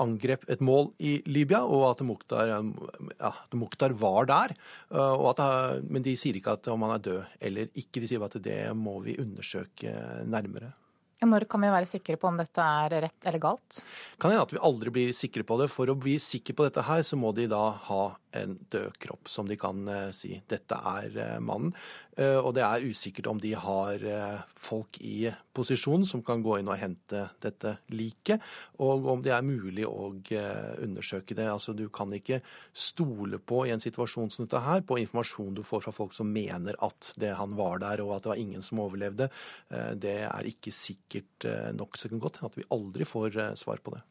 angrep et mål i Libya, og at Mukhtar, ja, Mukhtar var der. Eh, at, men de sier ikke om han er død eller ikke. De sier bare at det må vi undersøke nærmere. Når kan vi være sikre på om dette er rett eller galt? Kan hende at vi aldri blir sikre på det. For å bli sikre på dette her, så må de da ha en død kropp som de kan uh, si dette er uh, mannen. Uh, og det er usikkert om de har folk i posisjon som kan gå inn og hente dette liket, og om det er mulig å undersøke det. Altså Du kan ikke stole på i en situasjon som dette her, på informasjon du får fra folk som mener at det han var der og at det var ingen som overlevde. Det er ikke sikkert nok, så det kan godt hende at vi aldri får svar på det.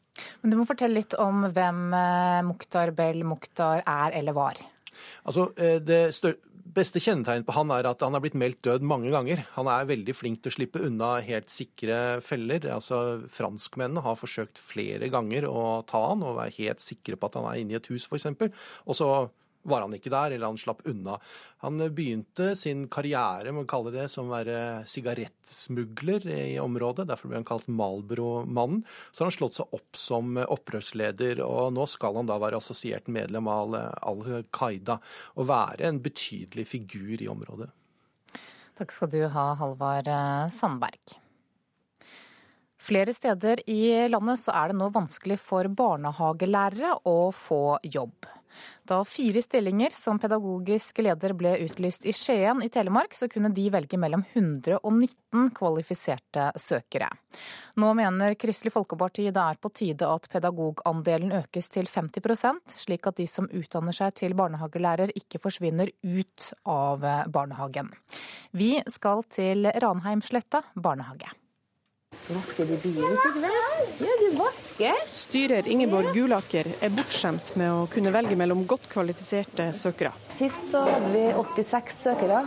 Men Du må fortelle litt om hvem eh, Mukhtar Bell Mukhtar er eller var. Altså, eh, Det beste kjennetegnet på han er at han er blitt meldt død mange ganger. Han er veldig flink til å slippe unna helt sikre feller. Altså, Franskmennene har forsøkt flere ganger å ta han og være helt sikre på at han er inne i et hus, f.eks. Og så var han ikke der, eller han slapp unna. Han begynte sin karriere må kalle det som å være sigarettsmugler i området. Derfor ble han kalt Malbro-mannen. Så har han slått seg opp som opprørsleder, og nå skal han da være assosiert medlem av Al-Qaida og være en betydelig figur i området. Takk skal du ha, Halvard Sandberg. Flere steder i landet så er det nå vanskelig for barnehagelærere å få jobb. Da fire stillinger som pedagogisk leder ble utlyst i Skien i Telemark, så kunne de velge mellom 119 kvalifiserte søkere. Nå mener Kristelig Folkeparti det er på tide at pedagogandelen økes til 50% slik at de som utdanner seg til barnehagelærer ikke forsvinner ut av barnehagen. Vi skal til Ranheimsletta barnehage. Vasker du bilen, Sigve? Ja, du vasker. Styrer Ingeborg Gulaker er bortskjemt med å kunne velge mellom godt kvalifiserte søkere. Sist så hadde vi 86 søkere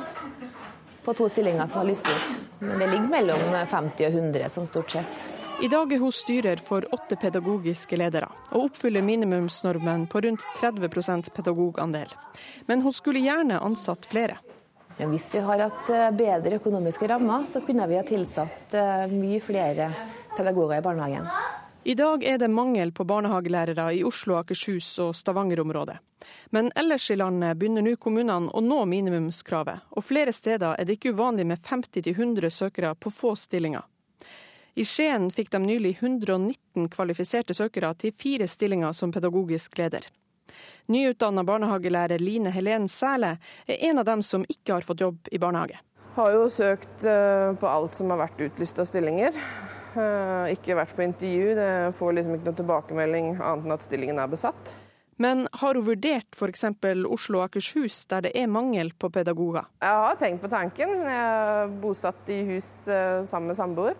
på to stillinger som har lyst ut. Men det ligger mellom 50 og 100 som stort sett. I dag er hun styrer for åtte pedagogiske ledere, og oppfyller minimumsnormen på rundt 30% pedagogandel. Men hun skulle gjerne ansatt flere. Men hvis vi har hatt eh, bedre økonomiske rammer, så kunne vi ha tilsatt eh, mye flere pedagoger i barnehagen. I dag er det mangel på barnehagelærere i Oslo, Akershus og Stavanger-området. Men ellers i landet begynner nå kommunene å nå minimumskravet, og flere steder er det ikke uvanlig med 50-100 søkere på få stillinger. I Skien fikk de nylig 119 kvalifiserte søkere til fire stillinger som pedagogisk leder. Nyutdanna barnehagelærer Line Helen Sæle er en av dem som ikke har fått jobb i barnehage. Har jo søkt eh, på alt som har vært utlyst av stillinger. Eh, ikke vært på intervju, det får liksom ikke noe tilbakemelding annet enn at stillingen er besatt. Men har hun vurdert f.eks. Oslo og Akershus, der det er mangel på pedagoger? Jeg har tenkt på tanken. Jeg er bosatt i hus eh, sammen med samboer.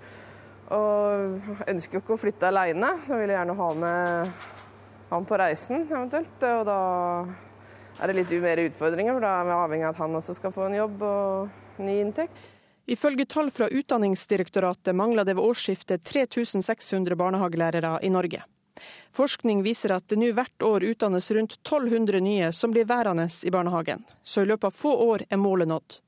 Og ønsker jo ikke å flytte alene. Jeg vil gjerne ha med han på reisen eventuelt. Og da er det litt mer utfordringer, for da er vi avhengig av at han også skal få en jobb og ny inntekt. Ifølge tall fra Utdanningsdirektoratet mangler det ved årsskiftet 3600 barnehagelærere i Norge. Forskning viser at det nå hvert år utdannes rundt 1200 nye som blir værende i barnehagen, så i løpet av få år er målet nådd.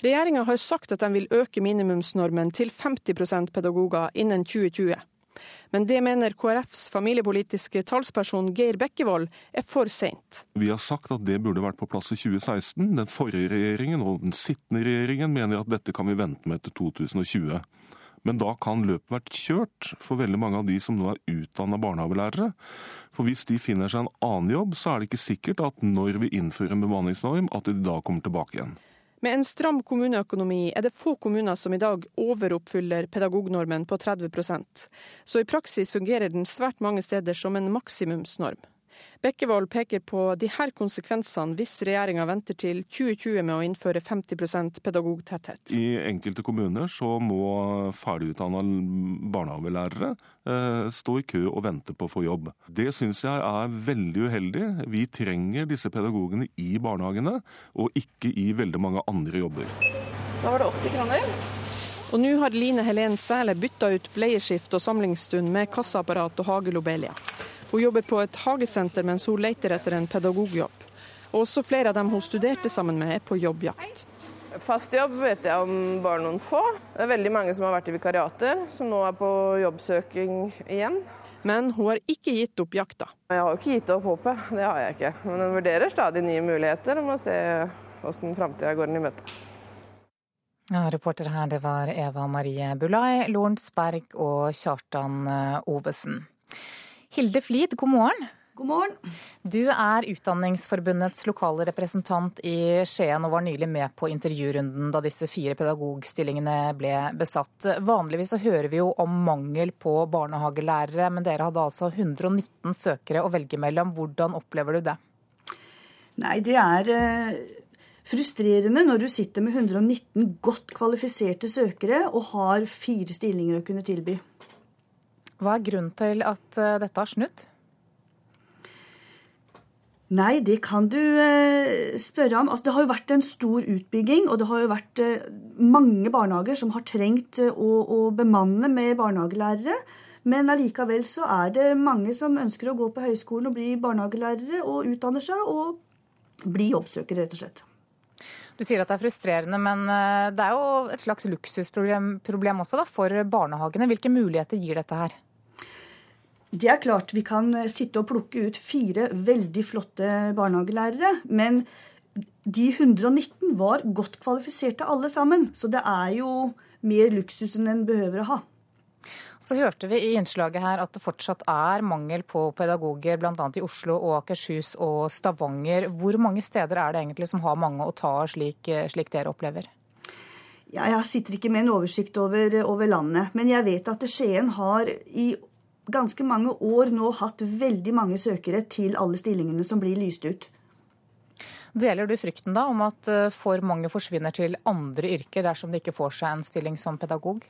Regjeringa har sagt at de vil øke minimumsnormen til 50% pedagoger innen 2020. Men det mener KrFs familiepolitiske talsperson Geir Bekkevold er for seint. Vi har sagt at det burde vært på plass i 2016. Den forrige regjeringen og den sittende regjeringen mener at dette kan vi vente med til 2020. Men da kan løpet vært kjørt for veldig mange av de som nå er utdanna barnehagelærere. For hvis de finner seg en annen jobb, så er det ikke sikkert at når vi innfører en bemanningsnorm, at de da kommer tilbake igjen. Med en stram kommuneøkonomi er det få kommuner som i dag overoppfyller pedagognormen på 30% så i praksis fungerer den svært mange steder som en maksimumsnorm. Bekkevold peker på de her konsekvensene hvis regjeringa venter til 2020 med å innføre 50% pedagogtetthet. I enkelte kommuner så må ferdigutdanna barnehagelærere eh, stå i kø og vente på å få jobb. Det syns jeg er veldig uheldig. Vi trenger disse pedagogene i barnehagene, og ikke i veldig mange andre jobber. Da var det 80 kroner. Og nå har Line Helen Sæle bytta ut bleieskift og samlingsstund med kassaapparat og hagelobelia. Hun jobber på et hagesenter mens hun leter etter en pedagogjobb. Også flere av dem hun studerte sammen med, er på jobbjakt. Fast jobb vet jeg om bare noen få. Det er veldig mange som har vært i vikariater, som nå er på jobbsøking igjen. Men hun har ikke gitt opp jakta. Jeg har ikke gitt opp håpet, det har jeg ikke. Men hun vurderer stadig nye muligheter og må se hvordan framtida går den i møte. Ja, reporter her det var Eva Marie Bulai, Lorentz Berg og Kjartan Ovesen. Hilde Flid, god morgen. God morgen. Du er Utdanningsforbundets lokale representant i Skien og var nylig med på intervjurunden da disse fire pedagogstillingene ble besatt. Vanligvis så hører vi jo om mangel på barnehagelærere, men dere hadde altså 119 søkere å velge mellom. Hvordan opplever du det? Nei, det er eh, frustrerende når du sitter med 119 godt kvalifiserte søkere og har fire stillinger å kunne tilby. Hva er grunnen til at eh, dette har snudd? Nei, det kan du eh, spørre om. Altså, det har jo vært en stor utbygging, og det har jo vært eh, mange barnehager som har trengt å, å, bemanne med barnehagelærere. Men allikevel så er det mange som ønsker å gå på høyskolen og bli barnehagelærere, og utdanner seg og bli jobbsøkere, rett og slett. Du sier at det er frustrerende, men det er jo et slags luksusproblem også da, for barnehagene. Hvilke muligheter gir dette her? Det er klart vi kan eh, sitte og plukke ut fire veldig flotte barnehagelærere. Men de 119 var godt kvalifiserte alle sammen. Så det er jo mer luksus enn en behøver å ha. Så hørte vi i innslaget her at det fortsatt er mangel på pedagoger bl.a. i Oslo og Akershus og Stavanger. Hvor mange steder er det egentlig som har mange å ta av, slik, slik dere opplever? Ja, jeg sitter ikke med en oversikt over, over landet, men jeg vet at Skien har i ganske mange år nå hatt veldig mange søkere til alle stillingene som blir lyst ut. Deler du frykten da om at eh, for mange forsvinner til andre yrker dersom de ikke får seg en stilling som pedagog?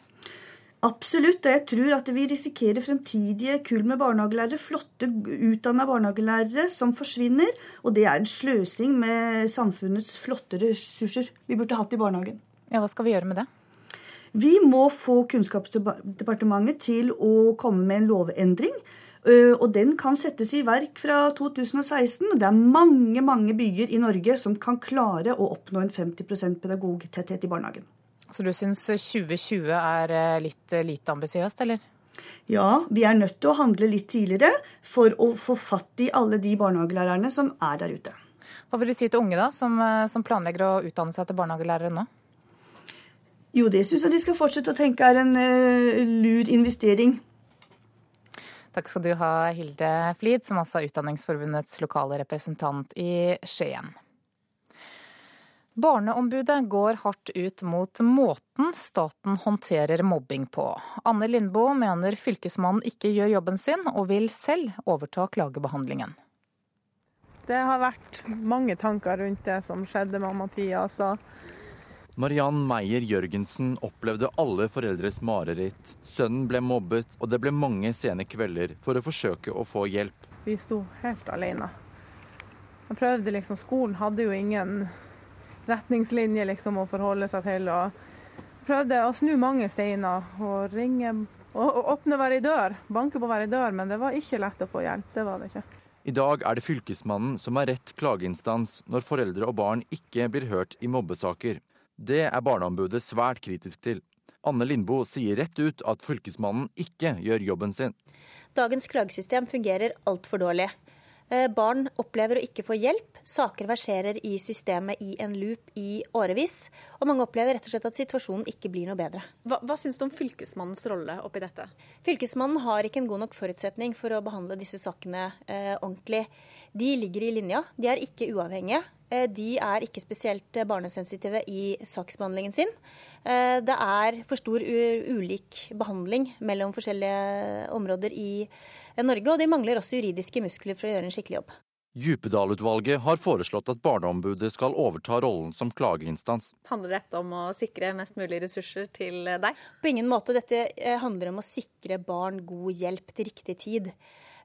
Absolutt, og jeg tror at vi risikerer fremtidige kull med barnehagelærere, flotte utdanna barnehagelærere som forsvinner. Og det er en sløsing med samfunnets flotte ressurser vi burde hatt i barnehagen. Ja, Hva skal vi gjøre med det? Vi må få Kunnskapsdepartementet til å komme med en lovendring. Og den kan settes i verk fra 2016. Det er mange mange byer i Norge som kan klare å oppnå en 50% pedagogtetthet i barnehagen. Så du syns 2020 er litt lite ambisiøst, eller? Ja, vi er nødt til å handle litt tidligere for å få fatt i alle de barnehagelærerne som er der ute. Hva vil du si til unge da, som, som planlegger å utdanne seg til barnehagelærere nå? Jo, det syns jeg de skal fortsette å tenke er en uh, lur investering. Takk skal du ha, Hilde Flid, som altså er Utdanningsforbundets lokale representant i Skien. Barneombudet går hardt ut mot måten staten håndterer mobbing på. Anne Lindboe mener fylkesmannen ikke gjør jobben sin, og vil selv overta klagebehandlingen. Det har vært mange tanker rundt det som skjedde med Mathias. og Mariann Meyer Jørgensen opplevde alle foreldres mareritt. Sønnen ble mobbet, og det ble mange sene kvelder for å forsøke å få hjelp. Vi sto helt alene. Jeg prøvde liksom, Skolen hadde jo ingen retningslinje liksom, å forholde seg til. og Prøvde å snu mange steiner og ringe og, og åpne hver ei dør. Banke på hver ei dør, men det var ikke lett å få hjelp. Det var det ikke. I dag er det Fylkesmannen som er rett klageinstans når foreldre og barn ikke blir hørt i mobbesaker. Det er Barneombudet svært kritisk til. Anne Lindboe sier rett ut at Fylkesmannen ikke gjør jobben sin. Dagens klagesystem fungerer altfor dårlig. Eh, barn opplever å ikke få hjelp. Saker verserer i systemet i en loop i årevis. Og mange opplever rett og slett at situasjonen ikke blir noe bedre. Hva, hva syns du om Fylkesmannens rolle oppi dette? Fylkesmannen har ikke en god nok forutsetning for å behandle disse sakene eh, ordentlig. De ligger i linja. De er ikke uavhengige. Eh, de er ikke spesielt barnesensitive i saksbehandlingen sin. Eh, det er for stor ulik behandling mellom forskjellige områder i Norge, og de mangler også juridiske muskler for å gjøre en skikkelig jobb. Djupedal-utvalget har foreslått at Barneombudet skal overta rollen som klageinstans. Handler dette om å sikre mest mulig ressurser til deg? På ingen måte. Dette eh, handler om å sikre barn god hjelp til riktig tid.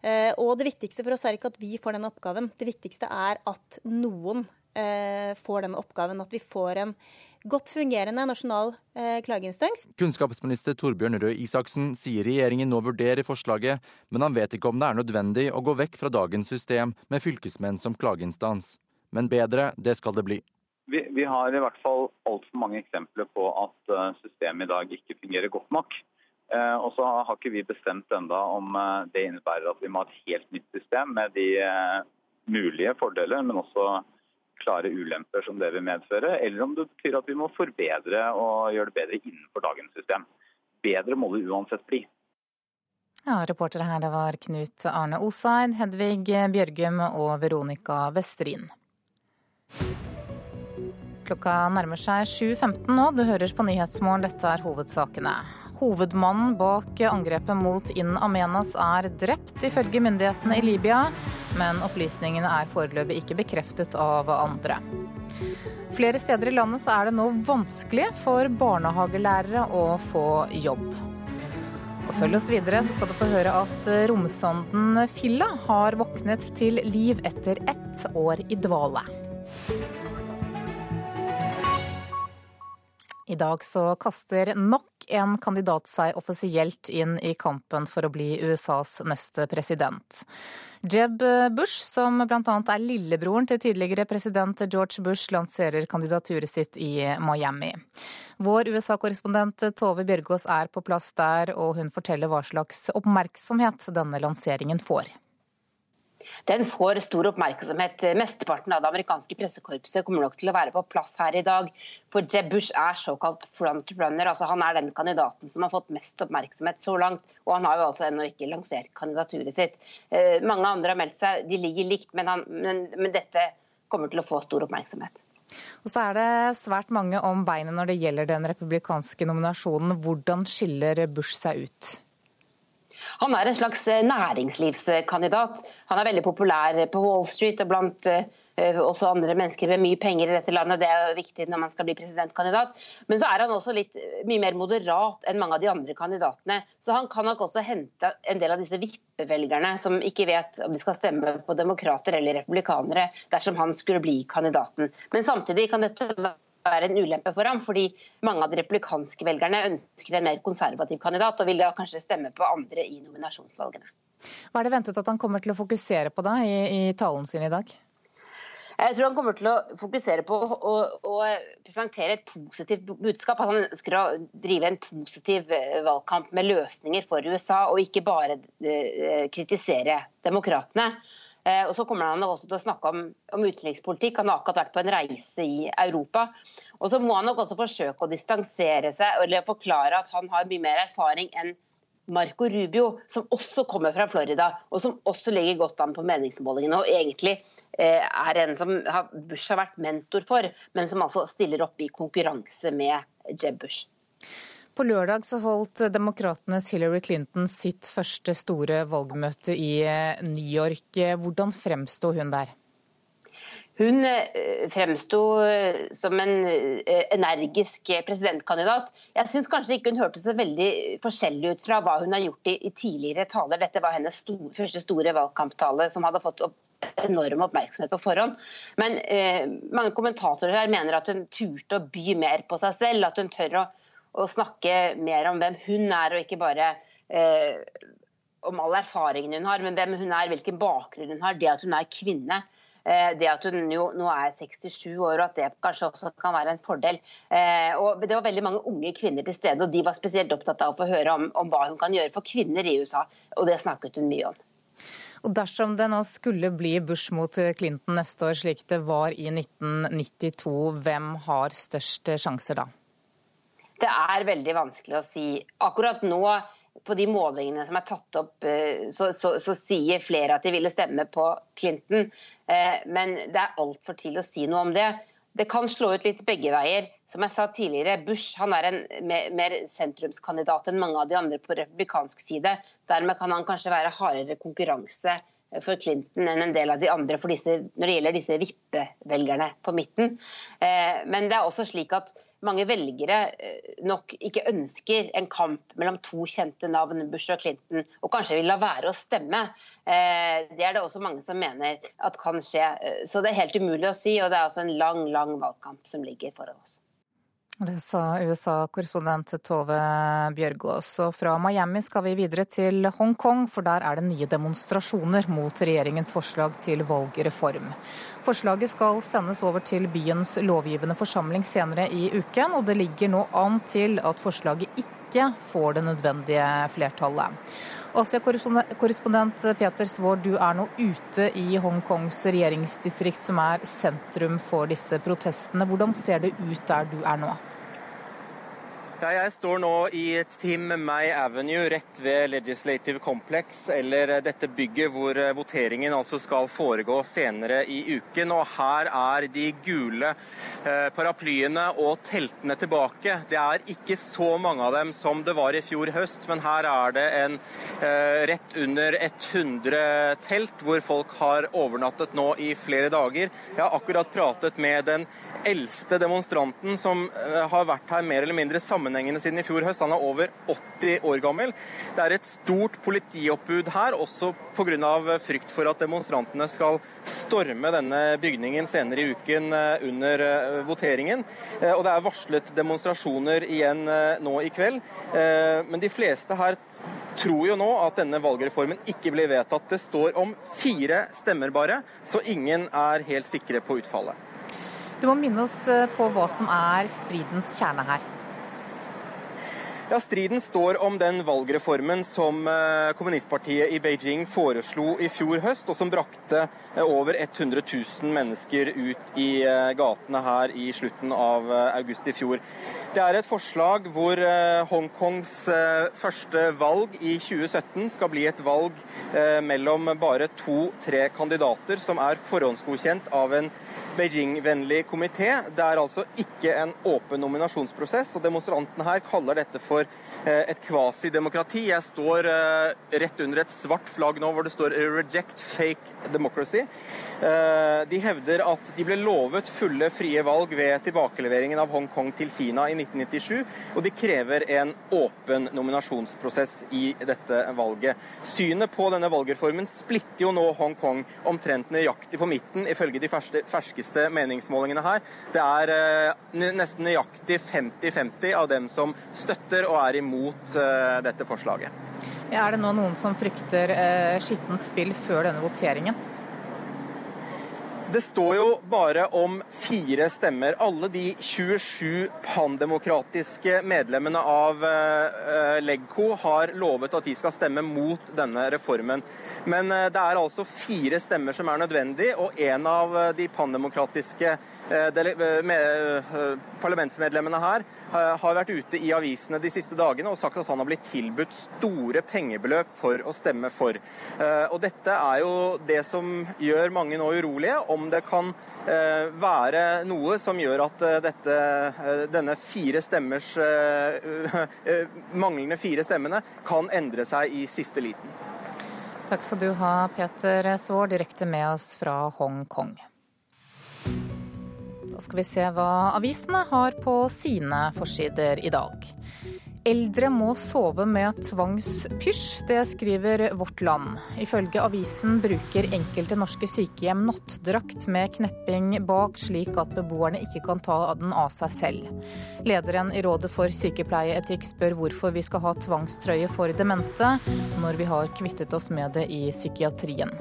Eh, og det viktigste for oss er ikke at vi får denne oppgaven. Det viktigste er at noen eh, får denne oppgaven. At vi får en godt fungerende nasjonal eh, klageinstans. Kunnskapsminister Torbjørn Røe Isaksen sier regjeringen nå vurderer forslaget, men han vet ikke om det er nødvendig å gå vekk fra dagens system med fylkesmenn som klageinstans. Men bedre, det skal det bli. Vi, vi har i hvert fall altfor mange eksempler på at systemet i dag ikke fungerer godt nok. Uh, og så har ikke vi bestemt enda om uh, det innebærer at vi må ha et helt nytt system med de mulige fordeler, men også klare ulemper som det vil medføre, eller om det betyr at vi må forbedre og gjøre det bedre innenfor dagens system. Bedre må det uansett bli. Ja, Reportere her det var Knut Arne Oseid, Hedvig Bjørgum og Veronica Westrin. Klokka nærmer seg 7.15 nå. Du hører på Nyhetsmorgen, dette er hovedsakene. Hovedmannen bak angrepet mot In Amenas er drept, ifølge myndighetene i Libya. Men opplysningene er foreløpig ikke bekreftet av andre. Flere steder i landet er det nå vanskelig for barnehagelærere å få jobb. Og Følg oss videre, så skal du få høre at romsonden Filla har våknet til liv etter ett år i dvale. I dag så kaster nok en kandidat seg offisielt inn i kampen for å bli USAs neste president. Jeb Bush, som bl.a. er lillebroren til tidligere president George Bush, lanserer kandidaturet sitt i Miami. Vår USA-korrespondent Tove Bjørgaas er på plass der, og hun forteller hva slags oppmerksomhet denne lanseringen får. Den får stor oppmerksomhet. Mesteparten av det amerikanske pressekorpset kommer nok til å være på plass her i dag. For Jeb Bush er såkalt frontrunner. altså Han er den kandidaten som har fått mest oppmerksomhet så langt. Og han har jo altså ennå ikke lansert kandidaturet sitt. Eh, mange andre har meldt seg, de ligger likt, men, han, men, men dette kommer til å få stor oppmerksomhet. Og så er det svært mange om beinet når det gjelder den republikanske nominasjonen. Hvordan skiller Bush seg ut? Han er en slags eh, næringslivskandidat. Han er veldig populær på Wall Street og blant eh, også andre mennesker med mye penger i dette landet. Det er jo viktig når man skal bli presidentkandidat. Men så er han også litt eh, mye mer moderat enn mange av de andre kandidatene. Så han kan nok også hente en del av disse vippevelgerne som ikke vet om de skal stemme på demokrater eller republikanere dersom han skulle bli kandidaten. Men samtidig kan dette være være en ulempe for ham, fordi mange av de replikanske velgerne ønsker en mer konservativ kandidat, og vil da kanskje stemme på andre i nominasjonsvalgene. Hva er det ventet at han kommer til å fokusere på da, i, i talen sin i dag? Jeg tror han kommer til å fokusere på å, å, presentere et positivt budskap. At han ønsker å drive en positiv eh, valgkamp med løsninger for USA, og ikke bare eh, kritisere demokratene. Eh, og så kommer han også til å snakke om, om, utenrikspolitikk. Han har akkurat vært på en reise i Europa. Og så må han nok også forsøke å distansere seg eller forklare at han har mye mer erfaring enn Marco Rubio, som også kommer fra Florida, og som også ligger godt an på meningsmålingene. Og egentlig eh, er en som Bush har vært mentor for, men som altså stiller opp i konkurranse med Jeb Bush. På lørdag så holdt demokratenes Hillary Clinton sitt første store valgmøte i eh, New York. Hvordan fremsto hun der? Hun eh, fremsto eh, som en energisk presidentkandidat. Jeg syns kanskje ikke hun hørtes så veldig forskjellig ut fra hva hun har gjort i, tidligere taler. Dette var hennes første store valgkamptale som hadde fått opp enorm oppmerksomhet på forhånd. Men eh, mange kommentatorer her mener at hun turte å by mer på seg selv. At hun tør å å snakke mer om hvem hun er, og ikke bare eh, om all erfaringen hun har, men hvem hun er, hvilken bakgrunn hun har. Det at hun er kvinne. Eh, det at hun jo nå er 67 år, og at det kanskje også kan være en fordel. Eh, og Det var veldig mange unge kvinner til stede, og de var spesielt opptatt av å få høre om, om hva hun kan gjøre for kvinner i USA. Og det snakket hun mye om. Og Dersom det nå skulle bli Bush mot Clinton neste år, slik det var i 1992, hvem har størst sjanser da? Det er veldig vanskelig å si. Akkurat nå, på de målingene som er tatt opp, eh, så, så, så sier flere at de ville stemme på Clinton. Eh, men det er altfor tidlig å si noe om det. Det kan slå ut litt begge veier. Som jeg sa tidligere, Bush han er en mer sentrumskandidat enn mange av de andre på republikansk side. Dermed kan han kanskje være hardere konkurranse for Clinton enn en del av de andre disse, når det gjelder disse vippevelgerne på midten. Eh, men det er også slik at mange velgere eh, nok ikke ønsker en kamp mellom to kjente navn, Bush og Clinton, og kanskje vil la være å stemme. Eh, det er det også mange som mener at kan skje. Så det er helt umulig å si, og det er også en lang, lang valgkamp som ligger foran oss. Det sa USA-korrespondent Tove Bjørgaas. Og fra Miami skal vi videre til Hongkong, for der er det nye demonstrasjoner mot regjeringens forslag til valgreform. Forslaget skal sendes over til byens lovgivende forsamling senere i uken, og det ligger nå an til at forslaget ikke ikke får det nødvendige flertallet. Asia-korrespondent Peter Svaar, du er nå ute i Hongkongs regjeringsdistrikt, som er sentrum for disse protestene. Hvordan ser det ut der du er nå? Ja, jeg står nå i Tim May Avenue rett ved Legislative Complex, eller eh, dette bygget hvor eh, voteringen altså skal foregå senere i uken. Og her er de gule eh, paraplyene og teltene tilbake. Det er ikke så mange av dem som det var i fjor høst, men her er det en rett under 100 telt hvor folk har overnattet nå i flere dager. Jeg har akkurat pratet med den eldste demonstranten som har vært her mer eller mindre sammenhengende siden i fjor høst. Han er over 80 år gammel. Det er et stort politioppbud her, også pga. frykt for at demonstrantene skal storme denne bygningen senere i uken eh, under eh, voteringen. Og det er varslet demonstrasjoner igjen nå i kveld. Men de fleste her tror jo nå at denne valgreformen ikke blir vedtatt. Det står om fire stemmer bare, så ingen er helt sikre på utfallet. Du må minne oss eh, på hva som er stridens kjerne her. Ja, Striden står om den valgreformen som eh, kommunistpartiet i Beijing foreslo i fjor høst, og som brakte eh, over 100 000 mennesker ut i gatene her i slutten av august i fjor. Det er et forslag hvor Hongkongs første valg i 2017 skal bli et valg mellom bare to-tre kandidater som er forhåndsgodkjent av en Beijing-vennlig komité. Det er altså ikke en åpen nominasjonsprosess, og demonstrantene her kaller dette for et kvasidemokrati. Jeg står eh, rett under et svart flagg nå hvor det står 'Reject fake democracy'. Eh, de hevder at de ble lovet fulle, frie valg ved tilbakeleveringen av Hongkong til Kina i 1997, og de krever en åpen nominasjonsprosess i dette valget. Synet på denne valgreformen splitter jo nå Hongkong omtrent nøyaktig på midten, ifølge de ferskeste meningsmålingene her. Det er eh, nesten nøyaktig 50-50 av dem som støtter og er imot eh, dette forslaget. Ja, er det nå noen som frykter eh, skittent spill før denne voteringen? Det står jo bare om fire stemmer. Alle de 27 pandemokratiske medlemmene av Legco har lovet at de skal stemme mot denne reformen. Men eh, det er altså fire stemmer som er nødvendig, og en av eh, de pandemokratiske eh, parlamentsmedlemmene her har vært ute i avisene de siste dagene og sagt at han har blitt tilbudt store pengebeløp for å stemme for. Og Dette er jo det som gjør mange nå urolige, om det kan være noe som gjør at dette, denne fire stemmers manglende fire stemmene kan endre seg i siste liten. Takk skal du ha, Peter Svaar, direkte med oss fra Hongkong. Da skal vi se hva avisene har på sine forsider i dag. Eldre må sove med tvangspysj, det skriver Vårt Land. Ifølge avisen bruker enkelte norske sykehjem nattdrakt med knepping bak, slik at beboerne ikke kan ta den av seg selv. Lederen i Rådet for sykepleieetikk spør hvorfor vi skal ha tvangstrøye for demente, når vi har kvittet oss med det i psykiatrien.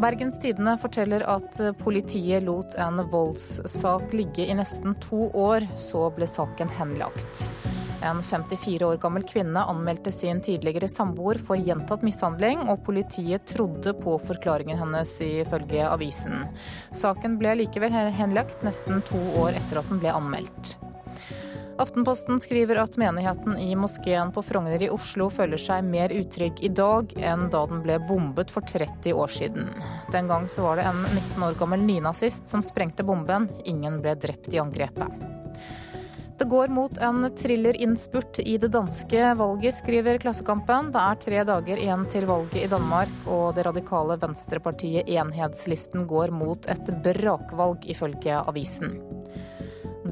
Bergens Tidende forteller at politiet lot en voldssak ligge i nesten to år, så ble saken henlagt. En 54 år gammel kvinne anmeldte sin tidligere samboer for gjentatt mishandling, og politiet trodde på forklaringen hennes, ifølge avisen. Saken ble likevel henlagt nesten to år etter at den ble anmeldt. Aftenposten skriver at menigheten i moskeen på Frogner i Oslo føler seg mer utrygg i dag enn da den ble bombet for 30 år siden. Den gang så var det en 19 år gammel nynazist som sprengte bomben. Ingen ble drept i angrepet. Det går mot en thrillerinnspurt i det danske valget, skriver Klassekampen. Det er tre dager igjen til valget i Danmark, og det radikale venstrepartiet Enhetslisten går mot et brakvalg, ifølge avisen.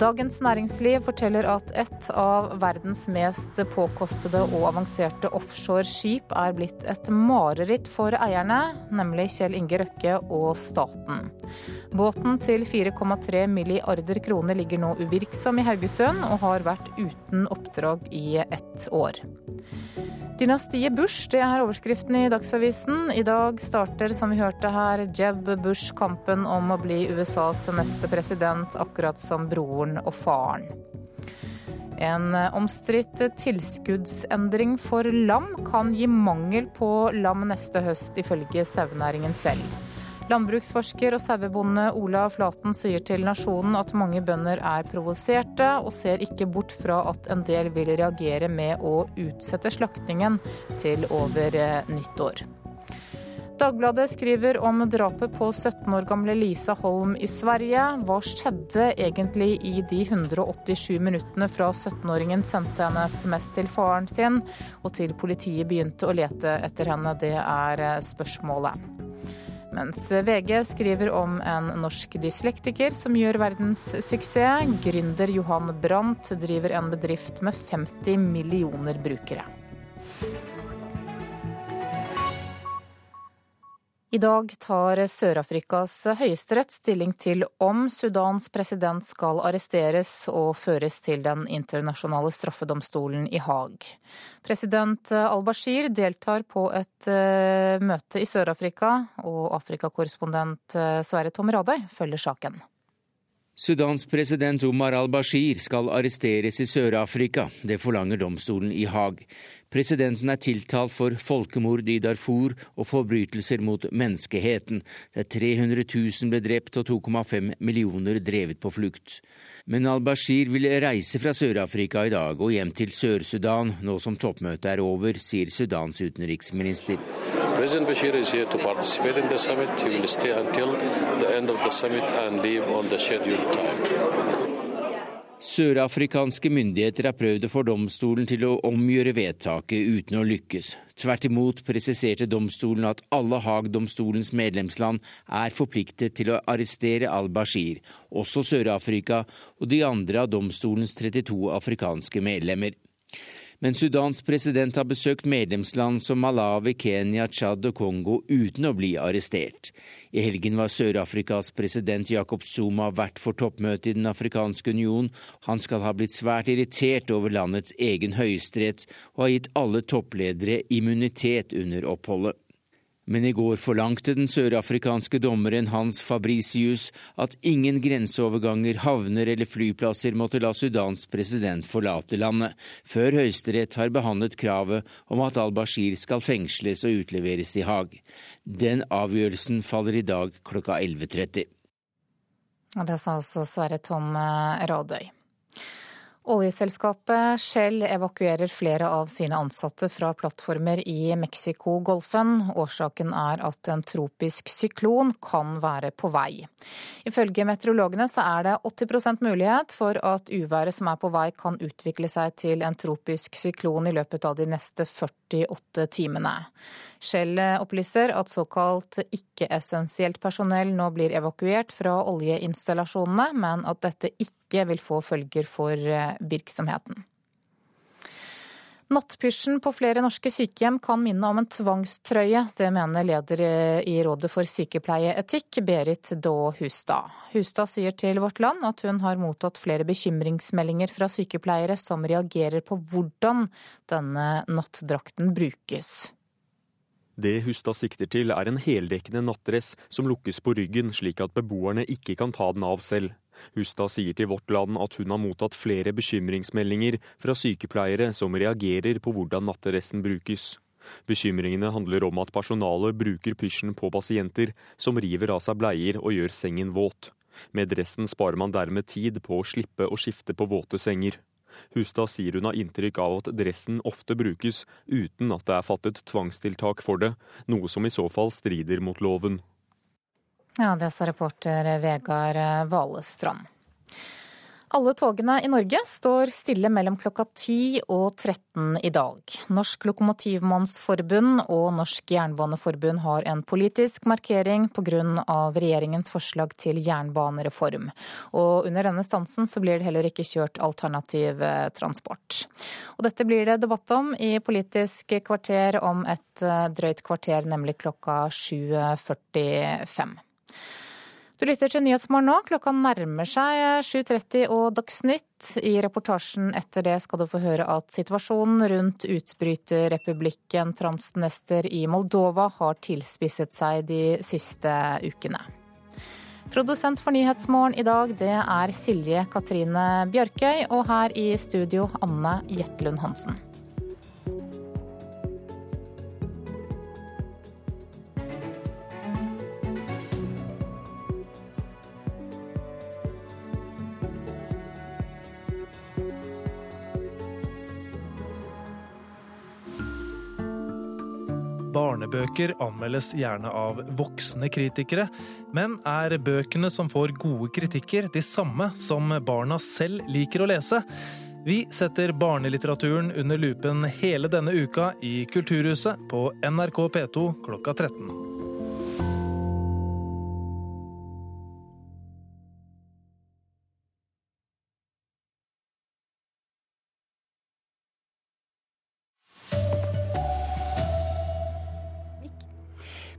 Dagens Næringsliv forteller at et av verdens mest påkostede og avanserte offshoreskip er blitt et mareritt for eierne, nemlig Kjell Inge Røkke og staten. Båten til 4,3 milliarder kroner ligger nå uvirksom i Haugesund, og har vært uten oppdrag i ett år. Dynastiet Bush, det er overskriften i Dagsavisen. I dag starter, som vi hørte her, Jeb Bush kampen om å bli USAs neste president, akkurat som broren og faren. En omstridt tilskuddsendring for lam kan gi mangel på lam neste høst, ifølge sauenæringen selv. Landbruksforsker og sauebonde Ola Flaten sier til Nasjonen at mange bønder er provoserte, og ser ikke bort fra at en del vil reagere med å utsette slaktingen til over eh, nyttår. Dagbladet skriver om drapet på 17 år gamle Lisa Holm i Sverige. Hva skjedde egentlig i de 187 minuttene fra 17-åringen sendte en SMS til faren sin og til politiet begynte å lete etter henne? Det er eh, spørsmålet. Mens VG skriver om en norsk dyslektiker som gjør verdenssuksess. Gründer Johan Brandt driver en bedrift med 50 millioner brukere. I dag tar Sør-Afrikas høyesterett stilling til om Sudans president skal arresteres og føres til den internasjonale straffedomstolen i Haag. President al-Bashir deltar på et uh, møte i Sør-Afrika, og Afrikakorrespondent uh, Sverre Tom Radøy følger saken. Sudans president Omar al-Bashir skal arresteres i Sør-Afrika. Det forlanger domstolen i Haag. Presidenten er tiltalt for folkemord i Darfur og forbrytelser mot menneskeheten, der 300 000 ble drept og 2,5 millioner drevet på flukt. Men al-Bashir vil reise fra Sør-Afrika i dag og hjem til Sør-Sudan nå som toppmøtet er over, sier Sudans utenriksminister. President Bashir is here to participate in the summit. He will stay until the end of the summit and leave on the scheduled time. Sørafrikanske myndigheter har prøvd å få domstolen til å omgjøre vedtaket uten å lykkes. Tvert imot presiserte domstolen at alle Haag-domstolens medlemsland er forpliktet til å arrestere al-Bashir, også Sør-Afrika og de andre av domstolens 32 afrikanske medlemmer. Men Sudans president har besøkt medlemsland som Malawi, Kenya, Tsjad og Kongo uten å bli arrestert. I helgen var Sør-Afrikas president Jacob Zuma vert for toppmøtet i Den afrikanske union. Han skal ha blitt svært irritert over landets egen høyesterett og har gitt alle toppledere immunitet under oppholdet. Men i går forlangte den sørafrikanske dommeren Hans Fabricius at ingen grenseoverganger, havner eller flyplasser måtte la Sudans president forlate landet, før Høyesterett har behandlet kravet om at al-Bashir skal fengsles og utleveres i Haag. Den avgjørelsen faller i dag klokka 11.30. Det sa altså Sverre Tom Radøy. Oljeselskapet Shell evakuerer flere av sine ansatte fra plattformer i Mexicogolfen. Årsaken er at en tropisk syklon kan være på vei. Ifølge meteorologene så er det 80% mulighet for at uværet som er på vei kan utvikle seg til en tropisk syklon i løpet av de neste 48 timene. Shell opplyser at såkalt ikke-essensielt personell nå blir evakuert fra oljeinstallasjonene, men at dette ikke vil få følger for eh, virksomheten. Nattpysjen på flere norske sykehjem kan minne om en tvangstrøye. Det mener leder i Rådet for sykepleieetikk, Berit Daa Hustad. Hustad sier til Vårt Land at hun har mottatt flere bekymringsmeldinger fra sykepleiere som reagerer på hvordan denne nattdrakten brukes. Det Hustad sikter til, er en heldekkende nattdress som lukkes på ryggen, slik at beboerne ikke kan ta den av selv. Hustad sier til Vårt Land at hun har mottatt flere bekymringsmeldinger fra sykepleiere som reagerer på hvordan nattdressen brukes. Bekymringene handler om at personalet bruker pysjen på pasienter som river av seg bleier og gjør sengen våt. Med dressen sparer man dermed tid på å slippe å skifte på våte senger. Hustad sier hun har inntrykk av at dressen ofte brukes uten at det er fattet tvangstiltak for det, noe som i så fall strider mot loven. Ja, det sa reporter Vegard Valestrand. Alle togene i Norge står stille mellom klokka 10 og 13 i dag. Norsk Lokomotivmannsforbund og Norsk Jernbaneforbund har en politisk markering pga. regjeringens forslag til jernbanereform. Og under denne stansen så blir det heller ikke kjørt alternativ eh, transport. Og dette blir det debatt om i Politisk kvarter om et eh, drøyt kvarter, nemlig klokka 7.45. Du lytter til Nyhetsmorgen nå. Klokka nærmer seg 7.30 og Dagsnytt. I reportasjen etter det skal du få høre at situasjonen rundt utbryterrepublikken Transnester i Moldova har tilspisset seg de siste ukene. Produsent for Nyhetsmorgen i dag, det er Silje Katrine Bjørkøy. Og her i studio, Anne Jetlund Hansen. Barnebøker anmeldes gjerne av voksne kritikere, men er bøkene som får gode kritikker de samme som barna selv liker å lese? Vi setter barnelitteraturen under lupen hele denne uka i Kulturhuset på NRK P2 klokka 13.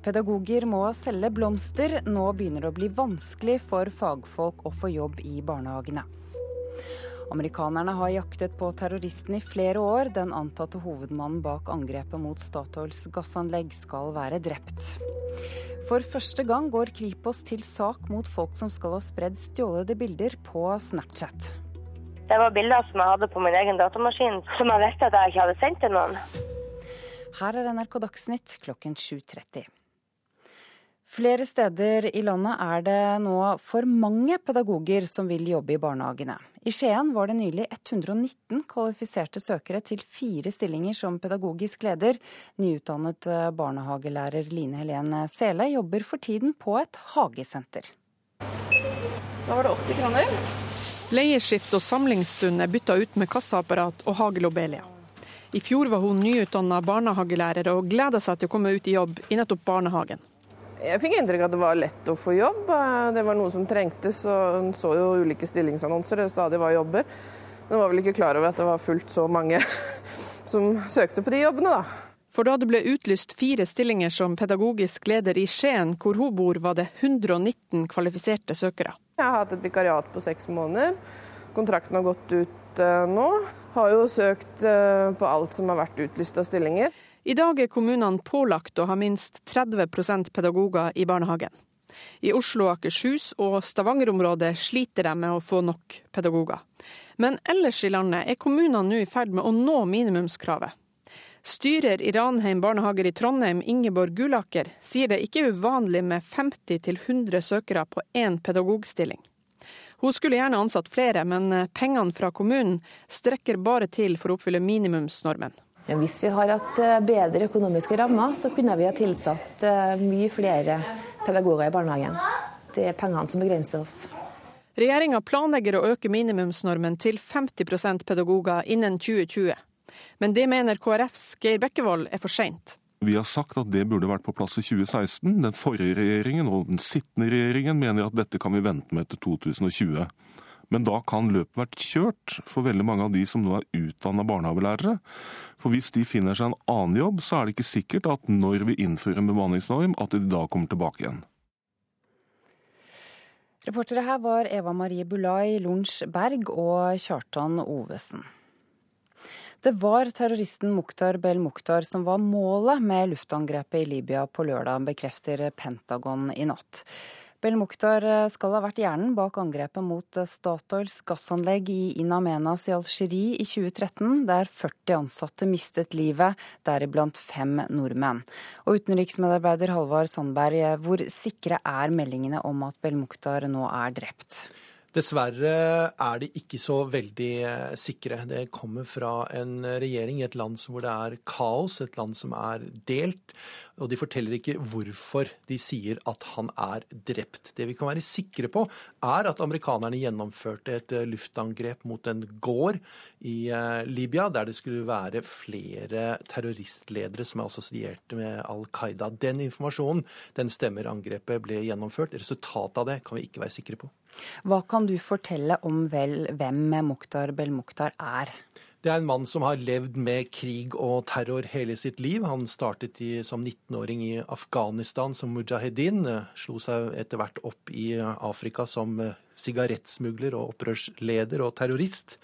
Pedagoger må selge blomster. Nå begynner det å bli vanskelig for fagfolk å få jobb i barnehagene. Amerikanerne har jaktet på terroristen i flere år. Den antatte hovedmannen bak angrepet mot Statoils gassanlegg skal være drept. For første gang går Kripos til sak mot folk som skal ha spredd stjålede bilder på Snapchat. Det var bilder som jeg hadde på min egen datamaskin, som jeg visste at jeg ikke hadde sendt til noen. Her er NRK Dagsnytt klokken 7.30. Flere steder i landet er det nå for mange pedagoger som vil jobbe i barnehagene. I Skien var det nylig 119 kvalifiserte søkere til fire stillinger som pedagogisk leder. Nyutdannet eh, barnehagelærer Line Helene Sele jobber for tiden på et hagesenter. Da var det 80 kroner. Leieskift og samlingsstund er bytta ut med kassaapparat og hagelobelia. I fjor var hun nyutdanna barnehagelærer og gleda seg til å komme ut i jobb i nettopp barnehagen. Jeg fikk inntrykk av at det var lett å få jobb. Det var noe som trengtes. og En så jo ulike stillingsannonser, det stadig var jobber. Men var vel ikke klar over at det var fullt så mange som søkte på de jobbene, da. For da det ble utlyst fire stillinger som pedagogisk leder i Skien, hvor hun bor, var det 119 kvalifiserte søkere. Jeg har hatt et vikariat på seks måneder. Kontrakten har gått ut eh, nå. Har jo søkt eh, på alt som har vært utlyst av stillinger. I dag er kommunene pålagt å ha minst 30% pedagoger i barnehagen. I Oslo, Akershus og Stavanger-området sliter de med å få nok pedagoger. Men ellers i landet er kommunene nå i ferd med å nå minimumskravet. Styrer i Ranheim barnehager i Trondheim, Ingeborg Gulaker, sier det ikke er uvanlig med 50-100 søkere på én pedagogstilling. Hun skulle gjerne ansatt flere, men pengene fra kommunen strekker bare til for å oppfylle minimumsnormen. Hvis vi har hatt eh, bedre økonomiske rammer, så kunne vi ha tilsatt eh, mye flere pedagoger i barnehagen. Det er pengene som begrenser oss. Regjeringa planlegger å øke minimumsnormen til 50% pedagoger innen 2020. Men det mener KrFs Geir Bekkevold er for seint. Vi har sagt at det burde vært på plass i 2016. Den forrige regjeringen og den sittende regjeringen mener at dette kan vi vente med til 2020. Men da kan løpet vært kjørt for veldig mange av de som nå er utdanna barnehagelærere. For hvis de finner seg en annen jobb, så er det ikke sikkert at når vi innfører en bemanningsnorm, at de da kommer tilbake igjen. Reportere her var Eva Marie Bulai, Lunsj Berg og Kjartan Ovesen. Det var terroristen Mukhtar Bel-Mukhtar som var målet med luftangrepet i Libya på lørdag, bekrefter Pentagon i natt. Bel-Mukhtar eh, skal ha vært hjernen bak angrepet mot eh, Statoils gassanlegg i In Amenas i Algerie i 2013, der 40 ansatte mistet livet, deriblant fem nordmenn. Og utenriksmedarbeider Halvard Sandberg, eh, hvor sikre er meldingene om at Bel-Mukhtar nå er drept? Dessverre er de ikke så veldig eh, sikre. Det kommer fra en regjering i et land hvor det er kaos, et land som er delt. Og de forteller ikke hvorfor de sier at han er drept. Det vi kan være sikre på, er at amerikanerne gjennomførte et eh, luftangrep mot en gård i eh, Libya, der det skulle være flere terroristledere som er assosiert med Al Qaida. Den informasjonen den stemmer. Angrepet ble gjennomført. Resultatet av det kan vi ikke være sikre på. Hva kan du fortelle om vel, hvem Mokhtar Bel-Mukhtar er? Det er en mann som har levd med krig og terror hele sitt liv. Han startet i, som 19-åring i Afghanistan som mujahedin. Slo seg etter hvert opp i Afrika som sigarettsmugler og opprørsleder og terrorist.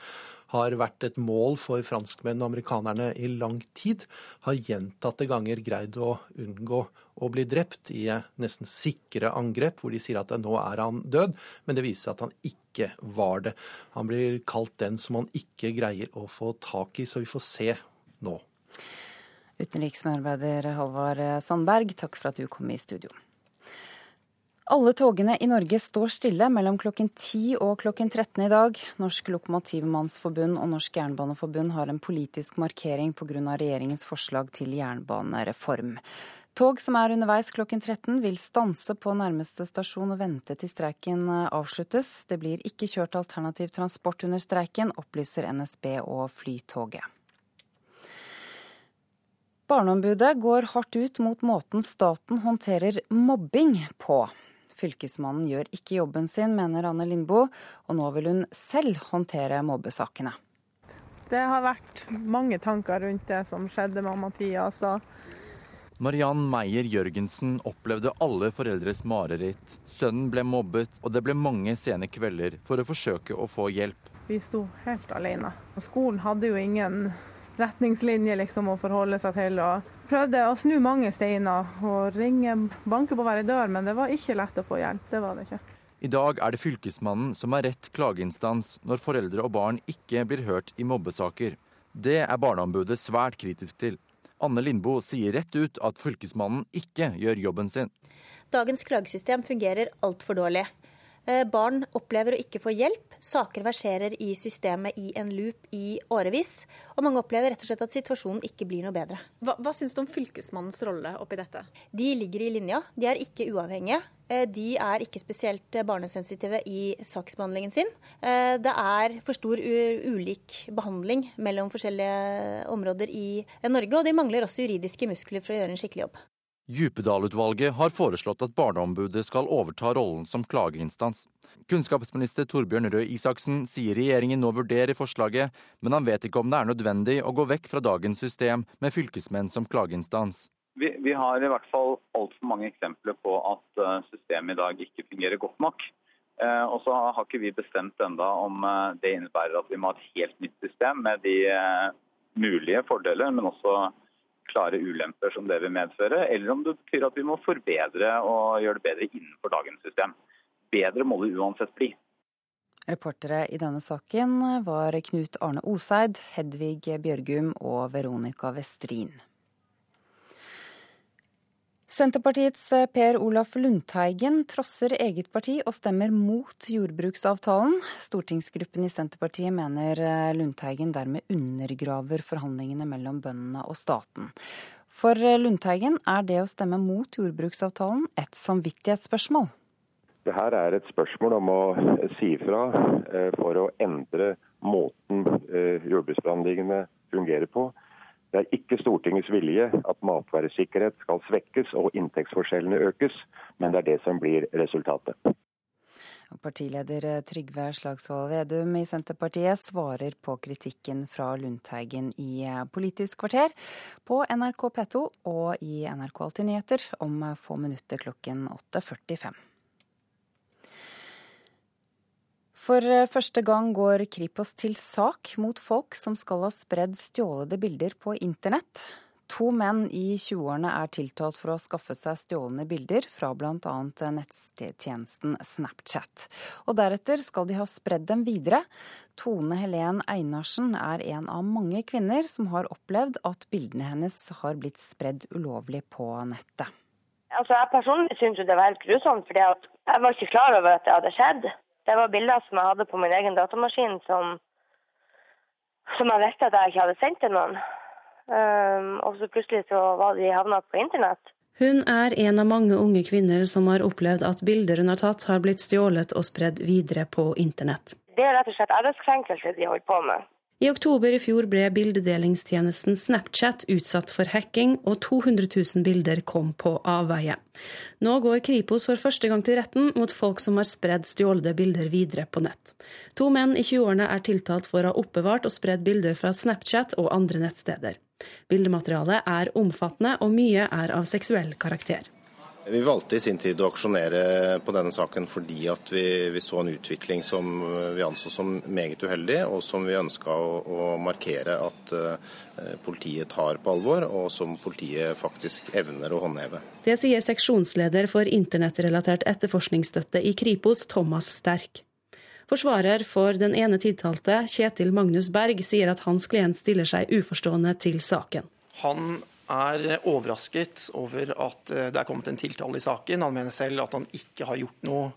Har vært et mål for franskmenn og amerikanerne i lang tid, har gjentatte ganger greid å unngå å bli drept i nesten sikre angrep, hvor de sier at nå er han død, men det viser seg at han ikke var det. Han blir kalt den som han ikke greier å få tak i, så vi får se nå. Utenriksmedarbeider Halvard Sandberg, takk for at du kom i studio. Alle togene i Norge står stille mellom klokken 10 og klokken 13 i dag. Norsk Lokomotivmannsforbund og Norsk Jernbaneforbund har en politisk markering pga. regjeringens forslag til jernbanereform. Tog som er underveis klokken 13 vil stanse på nærmeste stasjon og vente til streiken avsluttes. Det blir ikke kjørt alternativ transport under streiken, opplyser NSB og Flytoget. Barneombudet går hardt ut mot måten staten håndterer mobbing på. Fylkesmannen gjør ikke jobben sin, mener Anne Lindboe, og nå vil hun selv håndtere mobbesakene. Det har vært mange tanker rundt det som skjedde med Mathias. Mariann Meyer Jørgensen opplevde alle foreldres mareritt. Sønnen ble mobbet, og det ble mange sene kvelder for å forsøke å få hjelp. Vi sto helt alene. Og Skolen hadde jo ingen retningslinjer liksom, å forholde seg til. og Prøvde å snu mange steiner og ringe, banke på hver dør, men det var ikke lett å få hjelp. Det var det ikke. I dag er det Fylkesmannen som er rett klageinstans når foreldre og barn ikke blir hørt i mobbesaker. Det er Barneombudet svært kritisk til. Anne Lindboe sier rett ut at Fylkesmannen ikke gjør jobben sin. Dagens klagesystem fungerer altfor dårlig. Eh, barn opplever å ikke få hjelp. Saker verserer i systemet i en loop i årevis. Og mange opplever rett og slett at situasjonen ikke blir noe bedre. Hva, hva syns du om Fylkesmannens rolle oppi dette? De ligger i linja. De er ikke uavhengige. Eh, de er ikke spesielt barnesensitive i saksbehandlingen sin. Eh, det er for stor ulik behandling mellom forskjellige områder i Norge, og de mangler også juridiske muskler for å gjøre en skikkelig jobb. Djupedal-utvalget har foreslått at Barneombudet skal overta rollen som klageinstans. Kunnskapsminister Torbjørn Røe Isaksen sier regjeringen nå vurderer forslaget, men han vet ikke om det er nødvendig å gå vekk fra dagens system med fylkesmenn som klageinstans. Vi, vi har i hvert fall altfor mange eksempler på at eh, systemet i dag ikke fungerer godt nok. Eh, og så har ikke vi bestemt enda om eh, det innebærer at vi må ha et helt nytt system med de mulige fordeler, men også klare ulemper som det vil medføre, eller om det betyr at vi må forbedre og gjøre det bedre innenfor dagens system. Bedre må det uansett bli. Reportere i denne saken var Knut Arne Oseid, Hedvig Bjørgum og Veronica Westrin. Senterpartiets eh, Per Olaf Lundteigen trosser eget parti og stemmer mot jordbruksavtalen. Stortingsgruppen i Senterpartiet mener eh, Lundteigen dermed undergraver forhandlingene mellom bøndene og staten. For eh, Lundteigen er det å stemme mot jordbruksavtalen et samvittighetsspørsmål. Det her er et spørsmål om å si fra for å endre måten jordbruksforhandlingene fungerer på. Det er ikke Stortingets vilje at matvaresikkerhet skal svekkes og inntektsforskjellene økes, men det er det som blir resultatet. Partileder Trygve Slagsvold Vedum i Senterpartiet svarer på kritikken fra Lundteigen i Politisk kvarter på NRK P2 og i NRK Alltid nyheter om få minutter klokken 8.45. For eh, første gang går Kripos til sak mot folk som skal ha spredd stjålede bilder på internett. To menn i 20-årene er tiltalt for å skaffe seg stjålne bilder fra bl.a. nettstjenesten Snapchat. Og deretter skal de ha spredd dem videre. Tone Helen Einarsen er en av mange kvinner som har opplevd at bildene hennes har blitt spredd ulovlig på nettet. Altså, jeg personlig syns det var helt grusomt, for jeg var ikke klar over at det hadde skjedd. Det var bilder som jeg hadde på min egen datamaskin som, som jeg visste at jeg ikke hadde sendt til noen. Um, og så plutselig så var de havna på internett. Hun er en av mange unge kvinner som har opplevd at bilder hun har tatt, har blitt stjålet og spredd videre på internett. Det er rett og slett æreskrenkelse de holder på med. I oktober i fjor ble bildedelingstjenesten Snapchat utsatt for hacking, og 200 000 bilder kom på avveie. Nå går Kripos for første gang til retten mot folk som har spredd stjålne bilder videre på nett. To menn i 20-årene er tiltalt for å ha oppbevart og spredd bilder fra Snapchat og andre nettsteder. Bildematerialet er omfattende, og mye er av seksuell karakter. Vi valgte i sin tid å aksjonere på denne saken fordi at vi, vi så en utvikling som vi anså som meget uheldig, og som vi ønska å, å, markere at uh, politiet tar på alvor, og som politiet faktisk evner å håndheve. Det sier seksjonsleder for internettrelatert etterforskningsstøtte i Kripos, Thomas Sterk. Forsvarer for den ene tiltalte, Kjetil Magnus Berg, sier at hans klient stiller seg uforstående til saken. Han er overrasket over at eh, det er kommet en tiltale i saken. Han mener selv at han ikke har gjort noe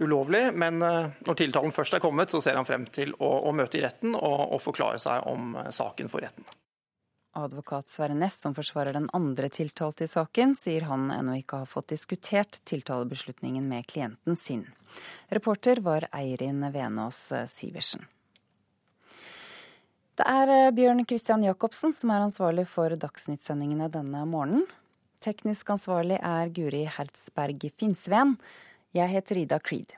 ulovlig, men eh, når tiltalen først er kommet, så ser han frem til å, å møte i retten og, og, forklare seg om eh, saken for retten. Advokat Sverre Næss, som forsvarer den andre tiltalte i saken, sier han ennå ikke har fått diskutert tiltalebeslutningen med klienten sin. Reporter var Eirin Venås Sivertsen. Det er eh, Bjørn Christian Jacobsen som er ansvarlig for Dagsnytt-sendingene denne morgenen. Teknisk ansvarlig er Guri Hertzberg Finnsveen. Jeg heter Ida Creed.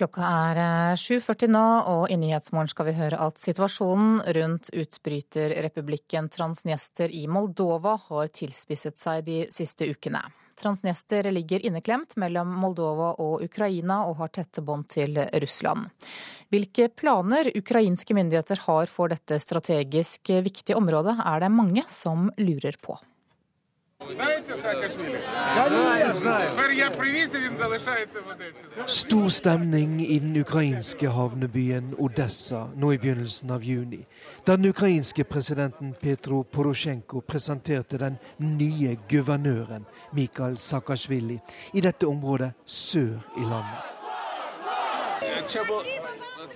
Klokka er 7.40 eh, nå, og i Nyhetsmorgen skal vi høre at situasjonen rundt utbryterrepublikken Transnester i Moldova har tilspisset seg de siste ukene. Transnester ligger inneklemt mellom Moldova og Ukraina og har tette bånd til Russland. Hvilke planer ukrainske myndigheter har for dette strategisk viktige området, er det mange som lurer på. Stor stemning i den ukrainske havnebyen Odessa nå i begynnelsen av juni, da den ukrainske presidenten Petro Porosjenko presenterte den nye guvernøren Mikhail Saakashvili i dette området sør i landet.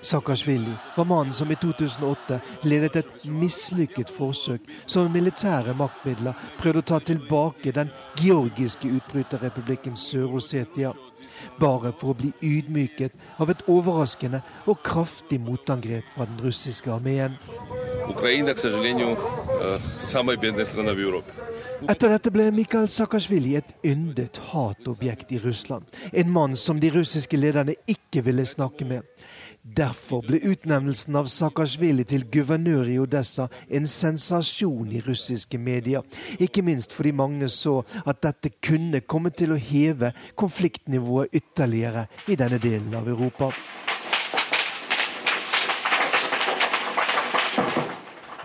Saakashvili var mannen som i 2008 ledet et mislykket forsøk som militære maktmidler prøvde å ta tilbake den georgiske utbryterrepublikken Sør-Osetia. Bare for å bli ydmyket av et overraskende og kraftig motangrep fra den russiske armeen. Etter dette ble Mikhail Saakashvili et yndet hatobjekt i Russland. En mann som de russiske lederne ikke ville snakke med. Derfor ble utnevnelsen av Saakashvili til guvernør i Odessa en sensasjon i russiske medier. Ikke minst fordi mange så at dette kunne komme til å heve konfliktnivået ytterligere i denne delen av Europa.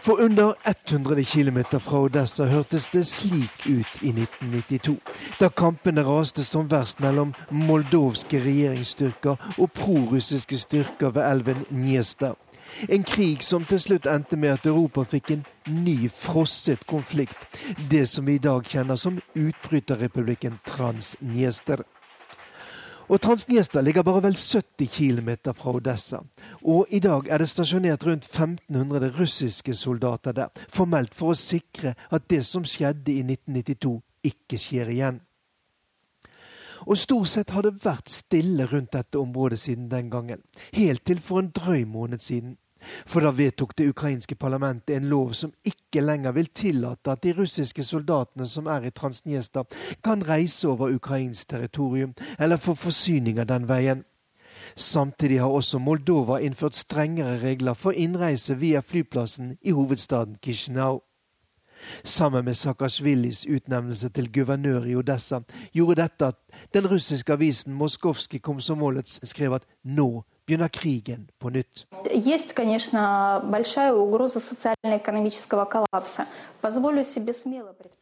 For under 100 km fra Odessa hørtes det slik ut i 1992, da kampene raste som verst mellom moldovske regjeringsstyrker og prorussiske styrker ved elven Njester. En krig som til slutt endte med at Europa fikk en ny frosset konflikt, det som vi i dag kjenner som utbryterrepublikken Transnjester. Og Transnjesta ligger bare vel 70 km fra Odessa. Og i dag er det stasjonert rundt 1500 russiske soldater der, formelt for å sikre at det som skjedde i 1992, ikke skjer igjen. Og stort sett har det vært stille rundt dette området siden den gangen. Helt til for en drøy måned siden. For da vedtok det ukrainske parlamentet en lov som ikke lenger vil tillate at de russiske soldatene som er i Transniesta, kan reise over ukrainsk territorium eller få forsyninger den veien. Samtidig har også Moldova innført strengere regler for innreise via flyplassen i hovedstaden Kishinau. Sammen med Saakashvilis utnevnelse til guvernør i Odessa gjorde dette at den russiske avisen Moskovskij Komsomolets skrev at nå begynner krigen på nytt.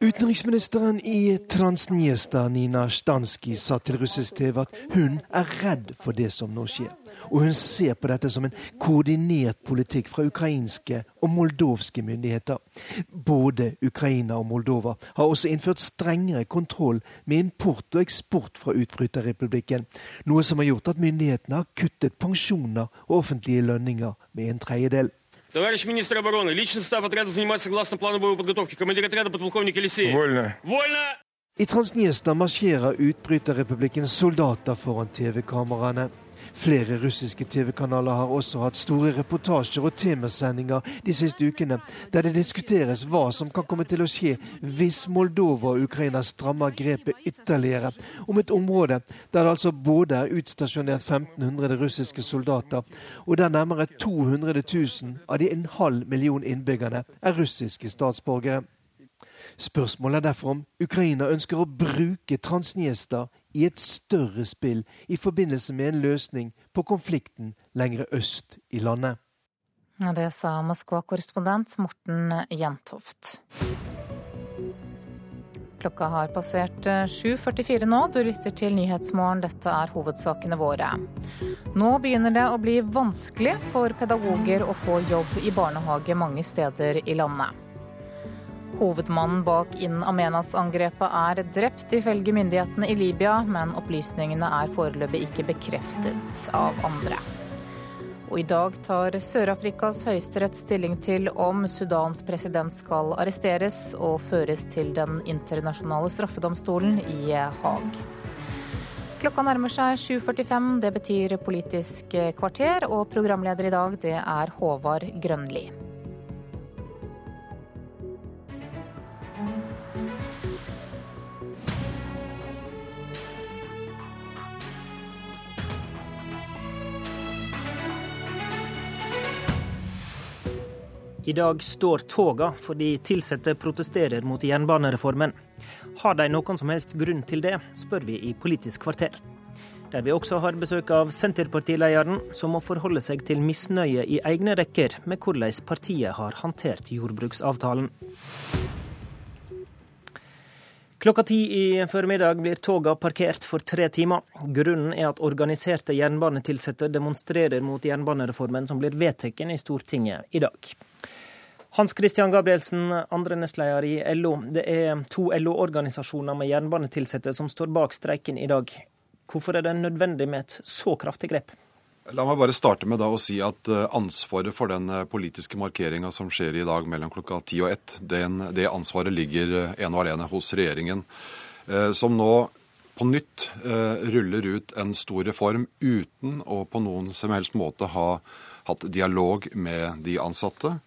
Utenriksministeren i Transniesta, Nina Stanski, sa til russisk TV at hun er redd for det som nå skjer. Og hun ser på dette som en koordinert politikk fra ukrainske og moldovske myndigheter. Både Ukraina og Moldova har også innført strengere kontroll med import og eksport fra utbryterrepublikken, noe som har gjort at myndighetene har kuttet pensjoner og offentlige lønninger med en tredjedel. Товарищ министр обороны, личный состав отряда занимается согласно плану боевой подготовки. Командир отряда подполковник Елисеев. Вольно. Вольно! I Transnjesta marsjerer utbryterrepublikkens soldater foran TV-kameraene. Flere russiske TV-kanaler har også hatt store reportasjer og temasendinger de siste ukene, der det diskuteres hva som kan komme til å skje hvis Moldova og Ukraina strammer grepet ytterligere om et område der det altså både er utstasjonert 1500 russiske soldater, og der nærmere 200 000 av de en halv million innbyggerne er russiske statsborgere. Spørsmålet er derfor om Ukraina ønsker å bruke Transniester i et større spill i forbindelse med en løsning på konflikten lengre øst i landet. Det sa Moskva-korrespondent Morten Jentoft. Klokka har passert 7.44 nå. Du lytter til Nyhetsmorgen. Dette er hovedsakene våre. Nå begynner det å bli vanskelig for pedagoger å få jobb i barnehage mange steder i landet. Hovedmannen bak In Amenas-angrepet er drept, ifølge myndighetene i Libya, men opplysningene er foreløpig ikke bekreftet av andre. Og i dag tar Sør-Afrikas høyesterett stilling til om Sudans president skal arresteres og føres til Den internasjonale straffedomstolen i Haag. Klokka nærmer seg 7.45, det betyr Politisk kvarter, og programleder i dag det er Håvard Grønli. I dag står toga fordi ansatte protesterer mot jernbanereformen. Har de noen som helst grunn til det, spør vi i Politisk kvarter. Der vi også har besøk av Senterpartilederen, som må forholde seg til misnøye i egne rekker med hvordan partiet har håndtert jordbruksavtalen. Klokka ti i formiddag blir toga parkert for tre timer. Grunnen er at organiserte jernbanetilsatte demonstrerer mot jernbanereformen som blir vedtatt i Stortinget i dag. Hans Christian Gabrielsen, andre nestleder i LO. Det er to LO-organisasjoner med jernbanetilsatte som står bak streiken i dag. Hvorfor er det nødvendig med et så kraftig grep? La meg bare starte med å si at eh, ansvaret for den eh, politiske markeringa som skjer i dag mellom klokka ti og ett, det ansvaret ligger eh, ene og alene hos regjeringen. Som nå på nytt ruller ut en stor reform uten å på noen som helst måte ha hatt dialog med de ansatte.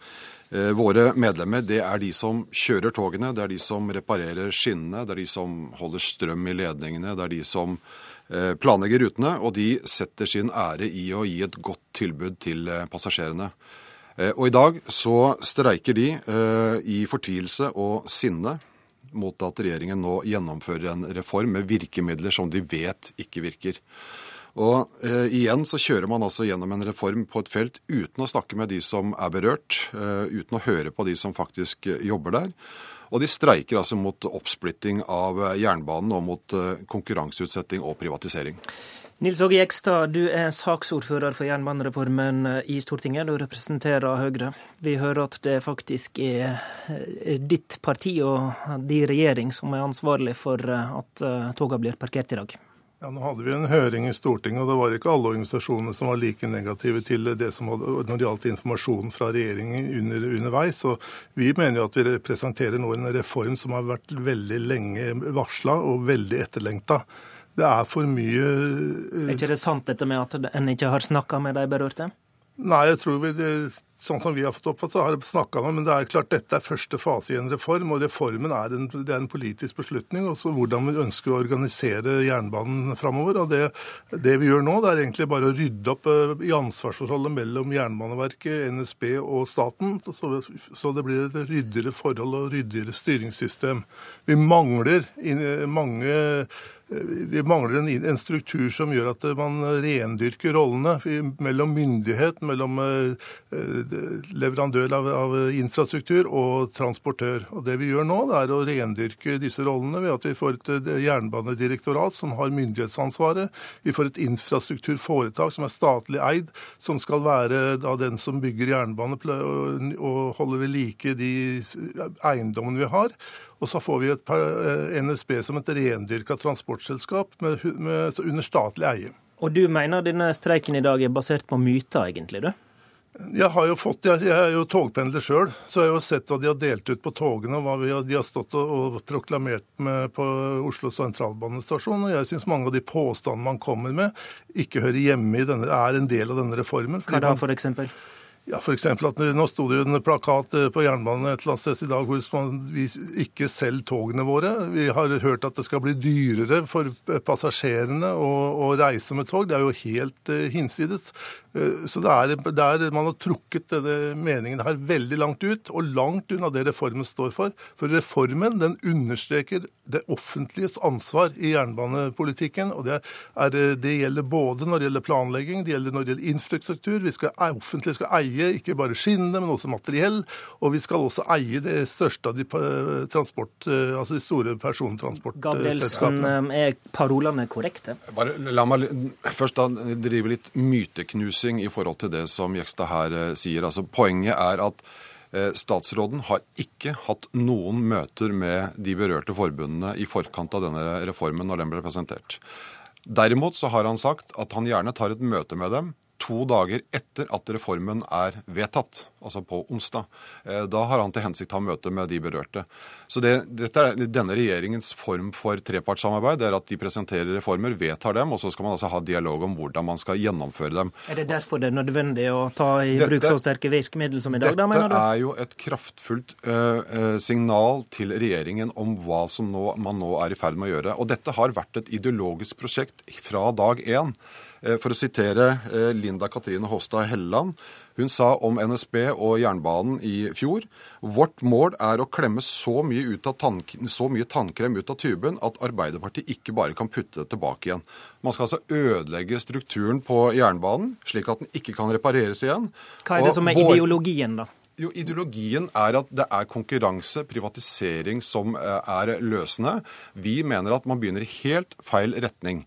Eh, våre medlemmer det er de som kjører togene, det er de som reparerer skinnene, det er de som holder strøm i ledningene, det er de som eh, planlegger rutene, og de setter sin ære i å gi et godt tilbud til eh, passasjerene. Og i dag så streiker de i fortvilelse og sinne mot at regjeringen nå gjennomfører en reform med virkemidler som de vet ikke virker. Og eh, igjen så kjører man altså gjennom en reform på et felt uten å snakke med de som er berørt, eh, uten å høre på de som faktisk eh, jobber der. Og de streiker altså mot oppsplitting av eh, jernbanen og mot eh, konkurranseutsetting og privatisering. Nils Åge Jekstad, du er saksordfører for jernbanereformen i Stortinget. Du representerer Høyre. Vi hører at det faktisk er ditt parti og din regjering som er ansvarlig for at togene blir parkert i dag. Ja, Nå hadde vi en høring i Stortinget, og det var ikke alle organisasjonene som var like negative til det som hadde, når det gjaldt informasjon fra regjeringen under, underveis. Og vi mener jo at vi representerer nå en reform som har vært veldig lenge varsla og veldig etterlengta. Det er for mye Er ikke det sant dette med at en ikke har snakka med de berørte? Nei, jeg tror vi, det, sånn som vi har fått oppfatt, så har jeg snakka om Men det er klart dette er første fase i en reform, og reformen er en, er en politisk beslutning. Også hvordan vi ønsker å organisere jernbanen framover. Og det, det, vi gjør nå, det er egentlig bare å rydde opp eh, i ansvarsforholdet mellom Jernbaneverket, NSB og staten, så, så det blir et ryddigere forhold og ryddigere styringssystem. Vi mangler mange vi mangler en, en, struktur som gjør at man rendyrker rollene mellom myndighet, mellom eh, leverandør av, av, infrastruktur og transportør. Og Det vi gjør nå, det er å rendyrke disse rollene ved at vi får et jernbanedirektorat som har myndighetsansvaret. Vi får et infrastrukturforetak som er statlig eid, som skal være da, den som bygger jernbane og holder ved like de eiendommene vi har. Og så får vi et eh, NSB som et rendyrka transportselskap med, med, under statlig eie. Og du mener denne streiken i dag er basert på myter, egentlig? du? Jeg har jo fått, jeg, er jo togpendler sjøl, så jeg har jo sett hva de har delt ut på togene. og hva vi, de har stått og, og proklamert med på Oslo sentralbanestasjon. og Jeg syns mange av de påstandene man kommer med, ikke hører hjemme i denne, er en del av denne reformen. Hva da, for eksempel? Ja, F.eks. at Nå sto det jo en plakat eh, på jernbanen et eller annet sted i dag hvor vi ikke selger togene våre. Vi har hørt at det skal bli dyrere for passasjerene å, å reise med tog. Det er jo helt uh, hinsides. Uh, så det er, det er, Man har trukket denne meningen her veldig langt ut, og langt unna det reformen står for. For reformen den understreker det offentliges ansvar i jernbanepolitikken. og Det, er, det gjelder både når det gjelder planlegging, det gjelder når det gjelder infrastruktur. Vi skal, offentlig skal eie ikke bare skinnene, men også materiell. Og vi skal også eie det største av de, transport, eh, altså de store persontransportselskapene. Er parolene korrekte? Bare, la meg først da drive litt myteknusing i forhold til det som Jekstad her eh, sier. Altså, poenget er at eh, Statsråden har ikke hatt noen møter med de berørte forbundene i forkant av denne reformen når den ble presentert. Derimot så har han sagt at han gjerne tar et møte med dem to dager etter at reformen er vedtatt, altså på onsdag. Eh, da har han til hensikt å ha møte med de berørte. Så det, er denne regjeringens form for trepartssamarbeid. det er At de presenterer reformer, vedtar dem, og så skal man altså ha dialog om hvordan man skal gjennomføre dem. Er det derfor det er nødvendig å ta i dette, bruk så sterke virkemidler som i dag? Da, mener du? Dette er jo et kraftfullt uh, signal til regjeringen om hva som nå, man nå er i ferd med å gjøre. Og dette har vært et ideologisk prosjekt fra dag én. Eh, for å sitere eh, Linda Katrine Hofstad Helleland. Hun sa om NSB og jernbanen i fjor vårt mål er å klemme så mye, så mye, tannkrem ut av tuben at Arbeiderpartiet ikke bare kan putte det tilbake igjen. Man skal altså ødelegge strukturen på jernbanen, slik at den ikke kan repareres igjen. Hva er det og som er vår... ideologien, da? Jo, Ideologien er at det er konkurranse, privatisering, som eh, er løsende. Vi mener at man begynner i helt feil retning.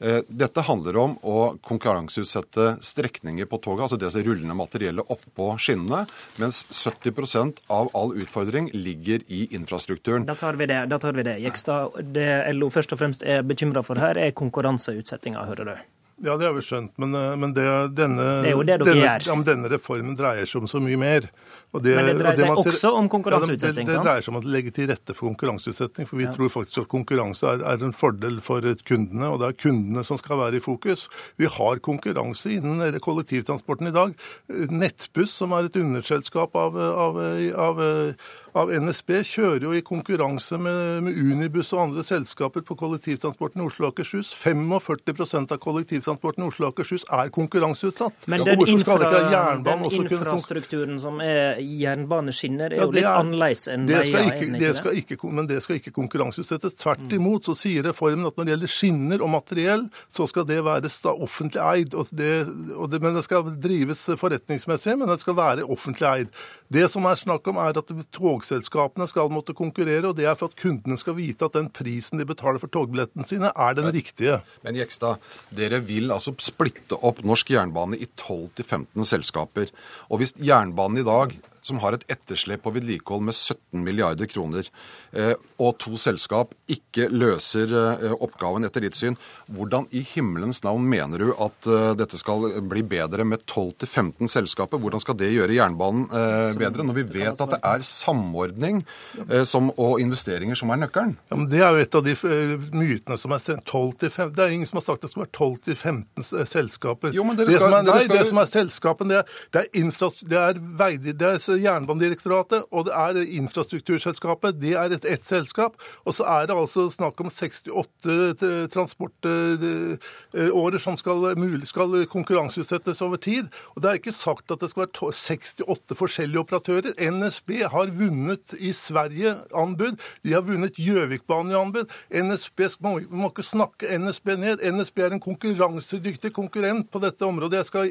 Eh, dette handler om å konkurranseutsette strekninger på toget, altså det som rullende materiellet oppå skinnene, mens 70% av all utfordring ligger i infrastrukturen. Da tar vi det. da tar vi Det Jekstad, det LO først og fremst er bekymra for her, er konkurranseutsettinga, hører du? Ja, det har vi skjønt, men, eh, men det, denne, det er jo det dere denne, gjør. Ja, denne reformen dreier seg om så mye mer. Det, men det dreier seg det også om konkurranseutsetting? Ja, det, det, dreier seg om å legge til rette for konkurranseutsetting. For vi ja. tror faktisk at konkurranse er, er, en fordel for kundene, og det er kundene som skal være i fokus. Vi har konkurranse innen kollektivtransporten i dag. Nettbuss, som er et underselskap av, av, av, av NSB, kjører jo i konkurranse med, med, Unibuss og andre selskaper på kollektivtransporten i Oslo og Akershus. 45 av kollektivtransporten i Oslo og Akershus er konkurranseutsatt. Men den, infra, den infrastrukturen som er jernbaneskinner er jo litt annerledes enn veier. Ikke, det skal ikke, men det skal ikke konkurranseutsettes. Tvert mm. imot så sier reformen at når det gjelder skinner og materiell, så skal det være offentlig eid. Og det, og det, men det skal drives forretningsmessig, men det skal være offentlig eid. Det som er snakk om, er at togselskapene skal måtte konkurrere, og det er for at kundene skal vite at den prisen de betaler for togbillettene sine, er den riktige. Men Jekstad, dere vil altså splitte opp norsk jernbane i 12-15 selskaper. Og hvis jernbanen i dag som har et etterslep på vedlikehold med 17 milliarder kroner, eh, og to selskap ikke løser eh, oppgaven etter ditt syn, hvordan i himmelens navn mener du at eh, dette skal bli bedre med 12-15 selskaper? Hvordan skal det gjøre jernbanen bedre, når vi vet at det er samordning som, og investeringer som er nøkkelen? Ja, det er jo et av de mytene som er 12-15 Det er ingen som har sagt det skal være 12-15 selskaper. Jo, men dere skal, det, som er, nei, skal... det som er selskapen, det er, det er, infra, det er, vei, det er Jernbanedirektoratet, og det er infrastrukturselskapet. Det er et ett selskap. Og så er det altså snakk om 68 transportårer som skal, skal konkurranseutsettes over tid. Og det er ikke sagt at det skal være 68 forskjellige operatører. NSB har vunnet i Sverige anbud. De har vunnet Gjøvikbanen i anbud. NSB må, må ikke snakke NSB ned. NSB er en konkurransedyktig konkurrent på dette området. Jeg skal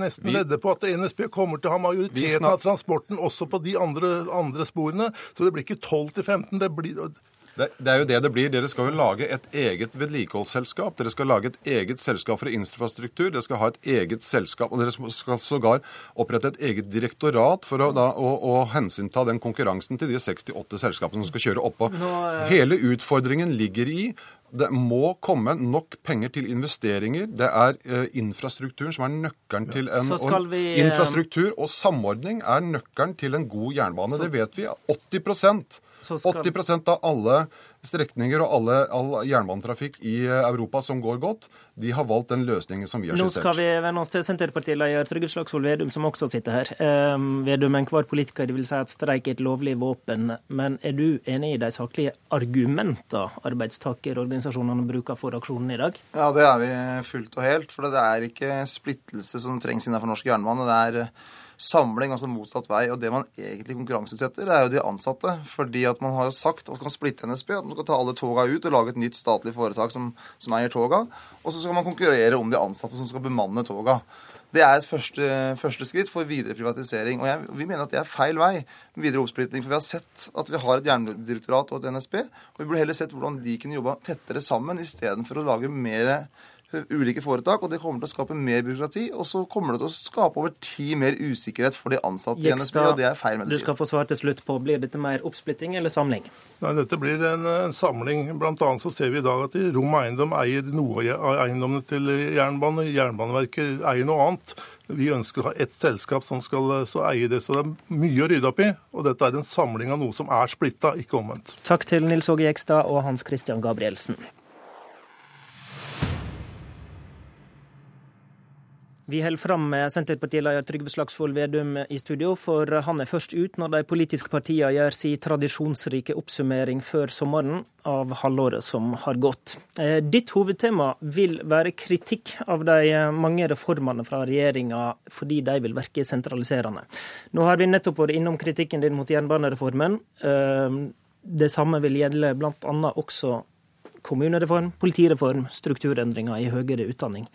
nesten vedde på at NSB kommer til å ha majoriteten av transport transporten også på de andre, andre sporene. Så det blir ikke 12 til 15. det blir... Det, det, er jo det det blir. Dere skal jo lage et eget vedlikeholdsselskap. Dere skal lage et eget selskap for infrastruktur. Dere skal ha et eget selskap, og dere skal sågar opprette et eget direktorat for å, da, å, å hensynta den konkurransen til de 68 selskapene som skal kjøre oppå. Eh... Hele utfordringen ligger i det må komme nok penger til investeringer. Det er eh, infrastrukturen som er nøkkelen til en og vi, Infrastruktur og samordning er nøkkelen til en god jernbane. Så, det vet vi. 80 skal... 80% av alle strekninger og alle, all jernbanetrafikk i eh, Europa som går godt, de har valgt den løsningen som vi har skissert. Nå skal vi vende oss til Senterpartileder Trygve Slagsvold Vedum, som også sitter her. Eh, Vedum, enhver politiker vil si at streik er et lovlig våpen, men er du enig i de saklige argumentene arbeidstakerorganisasjonene bruker for aksjonen i dag? Ja, det er vi fullt og helt. For det er ikke splittelse som trengs innenfor norsk jernbane. det er samling, altså motsatt vei. Og det man egentlig konkurranseutsetter, er jo de ansatte. Fordi at man har sagt at man kan splitte NSB, at man skal ta alle toga ut og lage et nytt statlig foretak som, som eier toga. Og så skal man konkurrere om de ansatte som skal bemanne toga. Det er et første, første skritt for videre privatisering. Og jeg, vi mener at det er feil vei med videre oppsplitting. For vi har sett at vi har et jernbanedirektorat og et NSB. Og vi burde heller sett hvordan de kunne jobba tettere sammen, istedenfor å lage mer ulike foretak, og det kommer til å skape mer byråkrati. Og så kommer det til å skape over tid mer usikkerhet for de ansatte i NSB, og det er feil medisin. Du skal få svar til slutt på, Blir dette mer oppsplitting eller samling? Nei, Dette blir en, en samling. Blant annet så ser vi i dag at Rom Eiendom eier noe av eiendommene til jernbane. Jernbaneverket eier noe annet. Vi ønsker å ha ett selskap som skal eie det. Så det er mye å rydde opp i. Og dette er en samling av noe som er splitta, ikke omvendt. Takk til Nils Åge Jekstad og Hans Christian Gabrielsen. Vi holder fram med Senterpartileder Trygve Slagsvold Vedum i studio, for han er først ut når de politiske partiene gjør sin tradisjonsrike oppsummering før sommeren av halvåret som har gått. Eh, ditt hovedtema vil være kritikk av de mange reformene fra regjeringa fordi de vil virke sentraliserende. Nå har vi nettopp vært innom kritikken din mot jernbanereformen. Eh, det samme vil gjelde bl.a. også kommunereform, politireform, strukturendringer i høyere utdanning.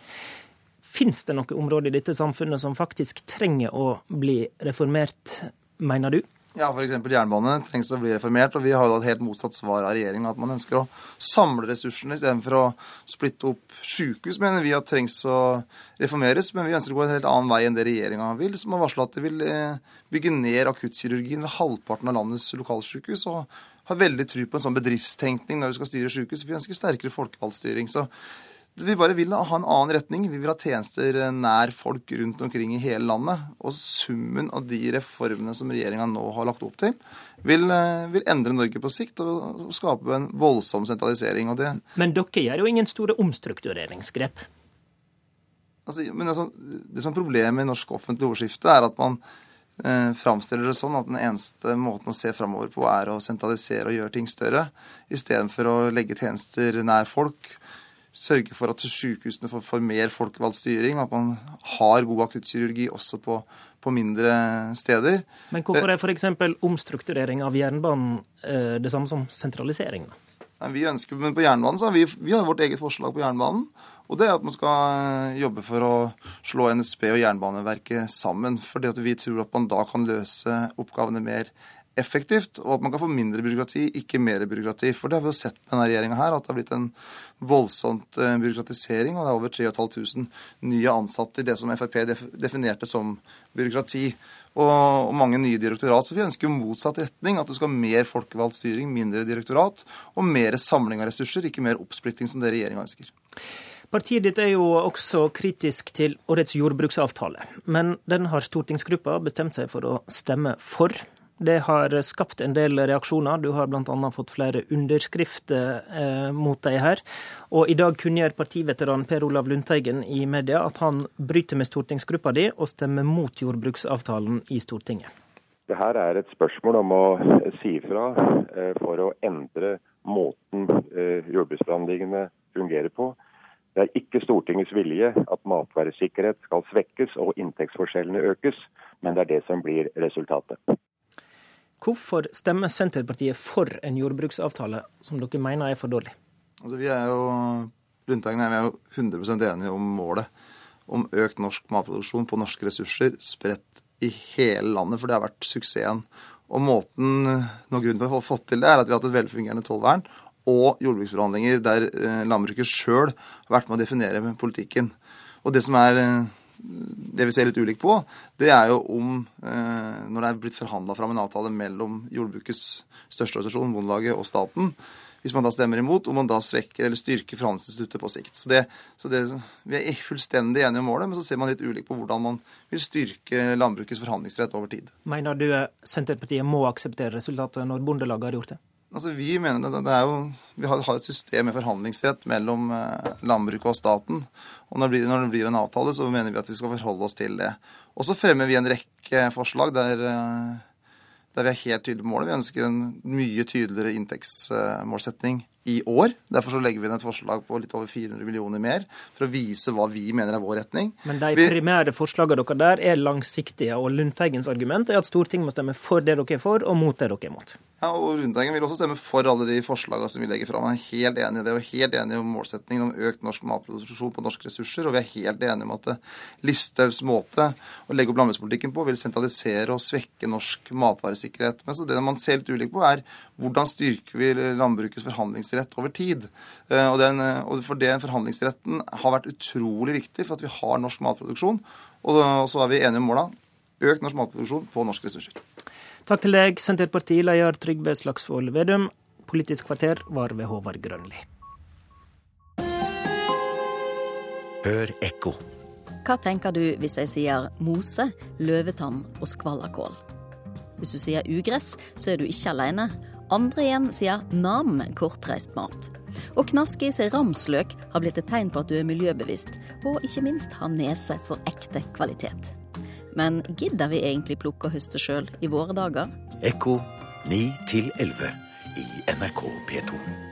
Fins det noe område i dette samfunnet som faktisk trenger å bli reformert, mener du? Ja, f.eks. jernbane trengs å bli reformert. og Vi har jo et helt motsatt svar av regjeringa. At man ønsker å samle ressursene istedenfor å splitte opp sykehus, mener vi at trengs å reformeres. Men vi ønsker å gå en helt annen vei enn det regjeringa vil, som har varsla at de vil eh, bygge ned akuttkirurgien ved halvparten av landets lokalsykehus. og har veldig tro på en sånn bedriftstenkning når du skal styre sykehus. Vi ønsker sterkere folkevalgtstyring. Så vi bare vil ha en annen retning. Vi vil ha tjenester nær folk rundt omkring i hele landet. Og summen av de reformene som regjeringa nå har lagt opp til, vil, eh, vil, endre Norge på sikt og, skape en voldsom sentralisering. men dere gjør jo ingen store omstruktureringsgrep? Altså, men altså, det som er problemet i norsk offentlig ordskifte, er at man eh, framstiller det sånn at den eneste måten å se framover på er å sentralisere og gjøre ting større, istedenfor å legge tjenester nær folk sørge for at sykehusene får, får mer folkevalgt styring, at man har god akuttkirurgi også på, på, mindre steder. Men hvorfor er f.eks. omstrukturering av jernbanen eh, det samme som sentralisering? Nei, vi ønsker, men på jernbanen så har vi, vi har vårt eget forslag på jernbanen. Og det er at man skal eh, jobbe for å slå NSB og Jernbaneverket sammen. Fordi vi tror at man da kan løse oppgavene mer effektivt, og at man kan få mindre byråkrati, ikke mer byråkrati. For det har vi jo sett med denne regjeringa her, at det har blitt en voldsomt eh, byråkratisering. Og det er over 3500 nye ansatte i det som Frp definerte som byråkrati. Og, mange nye direktorat. Så vi ønsker jo motsatt retning. At du skal ha mer folkevalgt styring, mindre direktorat, og mer samling av ressurser, ikke mer oppsplitting som det regjeringa ønsker. Partiet ditt er jo også kritisk til årets jordbruksavtale, men den har stortingsgruppa bestemt seg for å stemme for. Det har skapt en del reaksjoner. Du har bl.a. fått flere underskrifter eh, mot deg her. Og i dag kunngjør partiveteran Per Olav Lundteigen i media at han bryter med stortingsgruppa di og stemmer mot jordbruksavtalen i Stortinget. Det her er et spørsmål om å si fra eh, for å endre måten eh, jordbruksforhandlingene fungerer på. Det er ikke Stortingets vilje at matvaresikkerhet skal svekkes og inntektsforskjellene økes, men det er det som blir resultatet. Hvorfor stemmer Senterpartiet for en jordbruksavtale som dere mener er for dårlig? Altså, vi er jo Lundteigen er jo 100 enige om målet om økt norsk matproduksjon på norske ressurser spredt i hele landet, for det har vært suksessen. Og måten, noe grunn til å få fått til det, er at vi har hatt et velfungerende tollvern og jordbruksforhandlinger der eh, landbruket sjøl har vært med å definere politikken. Og det som er eh, det vi ser litt ulikt på, det er jo om eh, Når det er blitt forhandla fram en avtale mellom jordbrukets største organisasjon, Bondelaget, og staten, hvis man da stemmer imot, om man da svekker eller styrker forhandlingsinstituttet på sikt. Så, det, så det, Vi er fullstendig enige om målet, men så ser man litt ulikt på hvordan man vil styrke landbrukets forhandlingsrett over tid. Mener du Senterpartiet må akseptere resultatet når Bondelaget har gjort det? Altså, vi mener det, det jo, vi har, har, et system med forhandlingsrett mellom eh, landbruket og staten. og når det, blir, når det, blir, en avtale, så mener vi at vi skal forholde oss til det. Og så fremmer vi en rekke forslag der eh, der vi er helt tydelige på målet. Vi ønsker en mye tydeligere inntektsmålsetning i år. Derfor så legger vi inn et forslag på litt over 400 millioner mer, for å vise hva vi mener er vår retning. Men de primære forslagene dere der er langsiktige, og Lundteigens argument er at Stortinget må stemme for det dere er for, og mot det dere er mot. Ja, og Lundteigen vil også stemme for alle de forslagene som vi legger fram. Han er helt enig i det, og helt enig om målsettingen om økt norsk matproduksjon på norske ressurser. Og vi er helt enige om at Listhaugs måte å legge opp landbrukspolitikken på vil sentralisere og svekke norsk matvaresikkerhet. Men så det man ser litt ulikt på, er hvordan styrker vi landbrukets forhandlingsrett over tid. Eh, og, den, og for det forhandlingsretten har vært utrolig viktig for at vi har norsk matproduksjon. Og så er vi enige om måla. Økt norsk matproduksjon på norske ressurser. Takk til deg, Senterpartileder Trygve Slagsvold Vedum. Politisk kvarter var ved Håvard Grønli. Hør ekko. Hva tenker du hvis jeg sier mose, løvetann og skvallerkål? Hvis du sier ugress, så er du ikke alene. Andre igjen sier nam, kortreist mat. Og Knaskis ramsløk har blitt et tegn på at du er miljøbevisst, og ikke minst har nese for ekte kvalitet. Men gidder vi egentlig plukke og høste sjøl i våre dager? Ekko 9 11 i NRK P2.